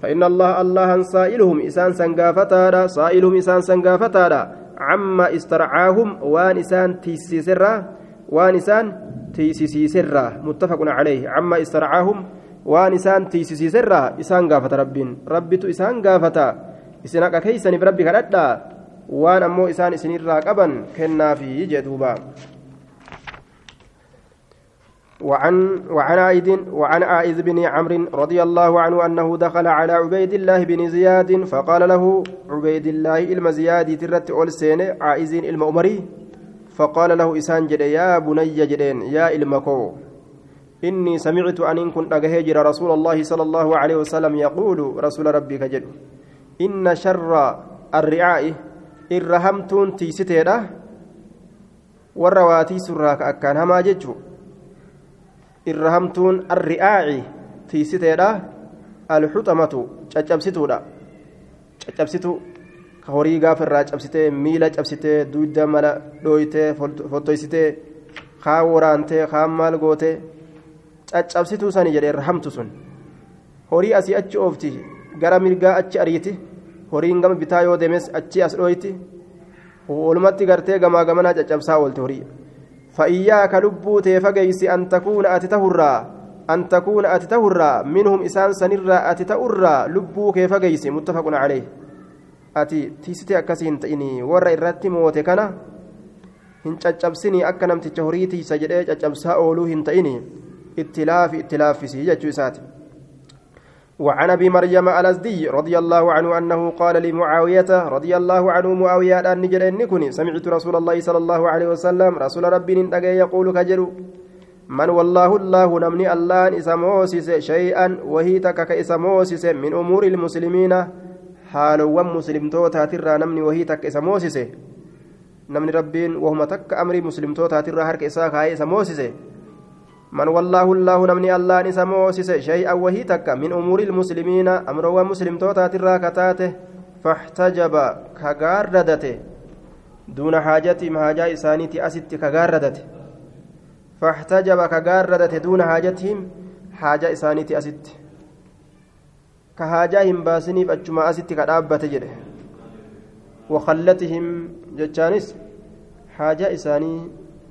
Speaker 1: فإن الله الله سائلهم إسان سنغافتادا سائلهم إسان سنغافتادا عما استرعاهم وان إسان تيسيسرا وان إسان تيسيسرا متفق عليه عما استرعاهم waan isaan tiisisiiserraa isaan gaafata rabbiin rabbitu isaan gaafata isin haqa keeysaniif rabbi kadhadhaa waan ammoo isaan isinirraa qaban kennaafi jee duuba وعن وعن عائد وعن عائذ بن عمرو رضي الله عنه أنه دخل على عبيد الله بن زياد فقال له عبيد الله المزياد ترت أولسين عائز المؤمري فقال له إسان جد يا بني جدين يا المكو إني سمعت إن كنت أجهجر رسول الله صلى الله عليه وسلم يقول رسول ربي كجد إن شر الرعاء إرهمتون تيستيرا والرواتي سراك أكان هما ججو irra hamtuun arri'aaci tiisiteedha. Alxuxamatu caccabsituudha. Caccabsitu ka horii gaafa irraa cabsitee miila cabsitee duudda mala dhooytee fottoysitee kaan waraantee kaan maal gootee caccabsituu sani jedhe irra hamtu sun. Horii asii achi oofti gara mirgaa achi ariiti horiin gama bitaa yoo deemes achi as dhooyti walumatti gartee gamaa gamanaa caccabsaa oolte horii. Takuuna ati tahurraa minhum isaan sanirraa ati ta'urraa lubbuu kee fageysi muttafaqun caleeh ati tiisitee akkasii hin ta'ini warra irratti moote kana hin caccabsinii akka namticha horii tiisa jedhee caccabsaa ooluu hin ta'ini اتلاف اتلاف في سيجة وعن أبي مريم الأزدي رضي الله عنه أنه قال لمعاوية رضي الله عنه معاوية أن نجر إنكني سمعت رسول الله صلى الله عليه وسلم رسول ربي نتقى يقول كجرو من والله الله نمني الله اسموسس شيئا وهي تكك اسموسس من أمور المسلمين حالو مسلم توتا ترى نمني وهي تك اسموسس نمني ربين وهم تك أمر مسلم توتا ترى هرك اساك هاي اسموسس من والله الله نمني الله نسا موسس شيئا وهي تك من أمور المسلمين أمر مسلم توتا ترى كتاته فاحتجب كغاردته. دون حاجة مهاجا إسانيتي أست كغاردته. فاحتجب كغاردته دون حاجتهم حاجة إسانيتي أست كهاجاهم باسنيف أجمع أست كدابة جده. وخلتهم جتشانس حاجة إساني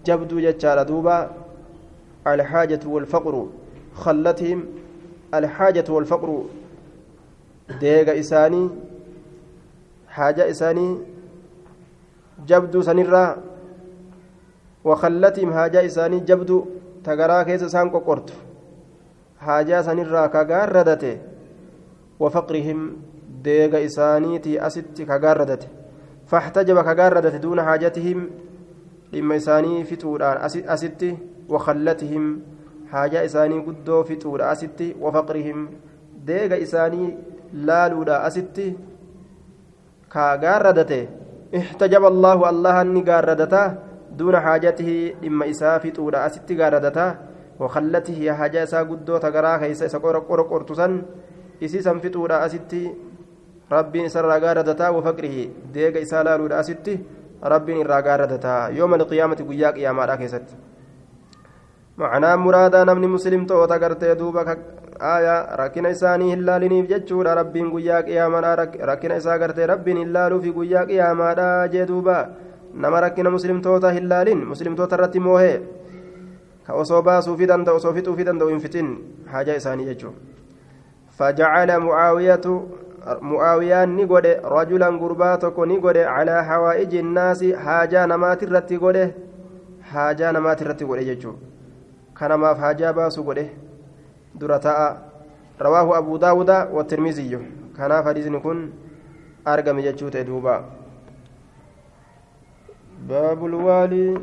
Speaker 1: جبدو جتشار الحاجة والفقر خلتهم الحاجة والفقر. ديغ إساني حاجة إساني جبدو سنرا. وخلتهم حاجة إساني جبدو تقرا كيس سان قرت حاجة سنرا كغاردته وفقرهم ديغ إساني تي أست كغاردته فاحتجب كغاردته دون حاجتهم. لما إساني فتوران أستي وخلتهم. حاجة إساني قدو في طول أستي وفقرهم. ديغ إساني لالودا أستي كاغاردته. احتجب الله الله أني غاردته. دون حاجته إما إسا في طول أستي غاردته. وخلته حاجة إسا قدو تقرا كيسا إسا قرق قرطسا إسيسا في طول أستي ربي إسا غاردته وفقره. ديغ إسا لالودا أستي ربي إرى غاردته. يوم القيامة قياك يا مالا كيست معنى مرادا نمني مسلم توتا غرتي دوبا آية ركنا إساني هلالنيف جتشورا ربين قياك يا مالا ركنا إسا غرتي ربين هلالو في قياك يا مالا جدوبا نما ركنا مسلم توتا هلالين مسلم توتا رتي موهي كأصو باسو في دند أصو فتو في دند وإنفتن حاجة إساني جتشو فجعل معاوية mu'aawiyaan ni godhe rajulan gurbaa tokko ni godhe calaa hawaa'iji innaasi haajaa namaati irratti godhe haajaa namaati irratti godhe jechuun haajaa baasu godhe dura ta'a rawaahu abuu daawuda watirmiziyyu kanaaf hadiisni kun argame jechuu ta'e duuba baabul waalii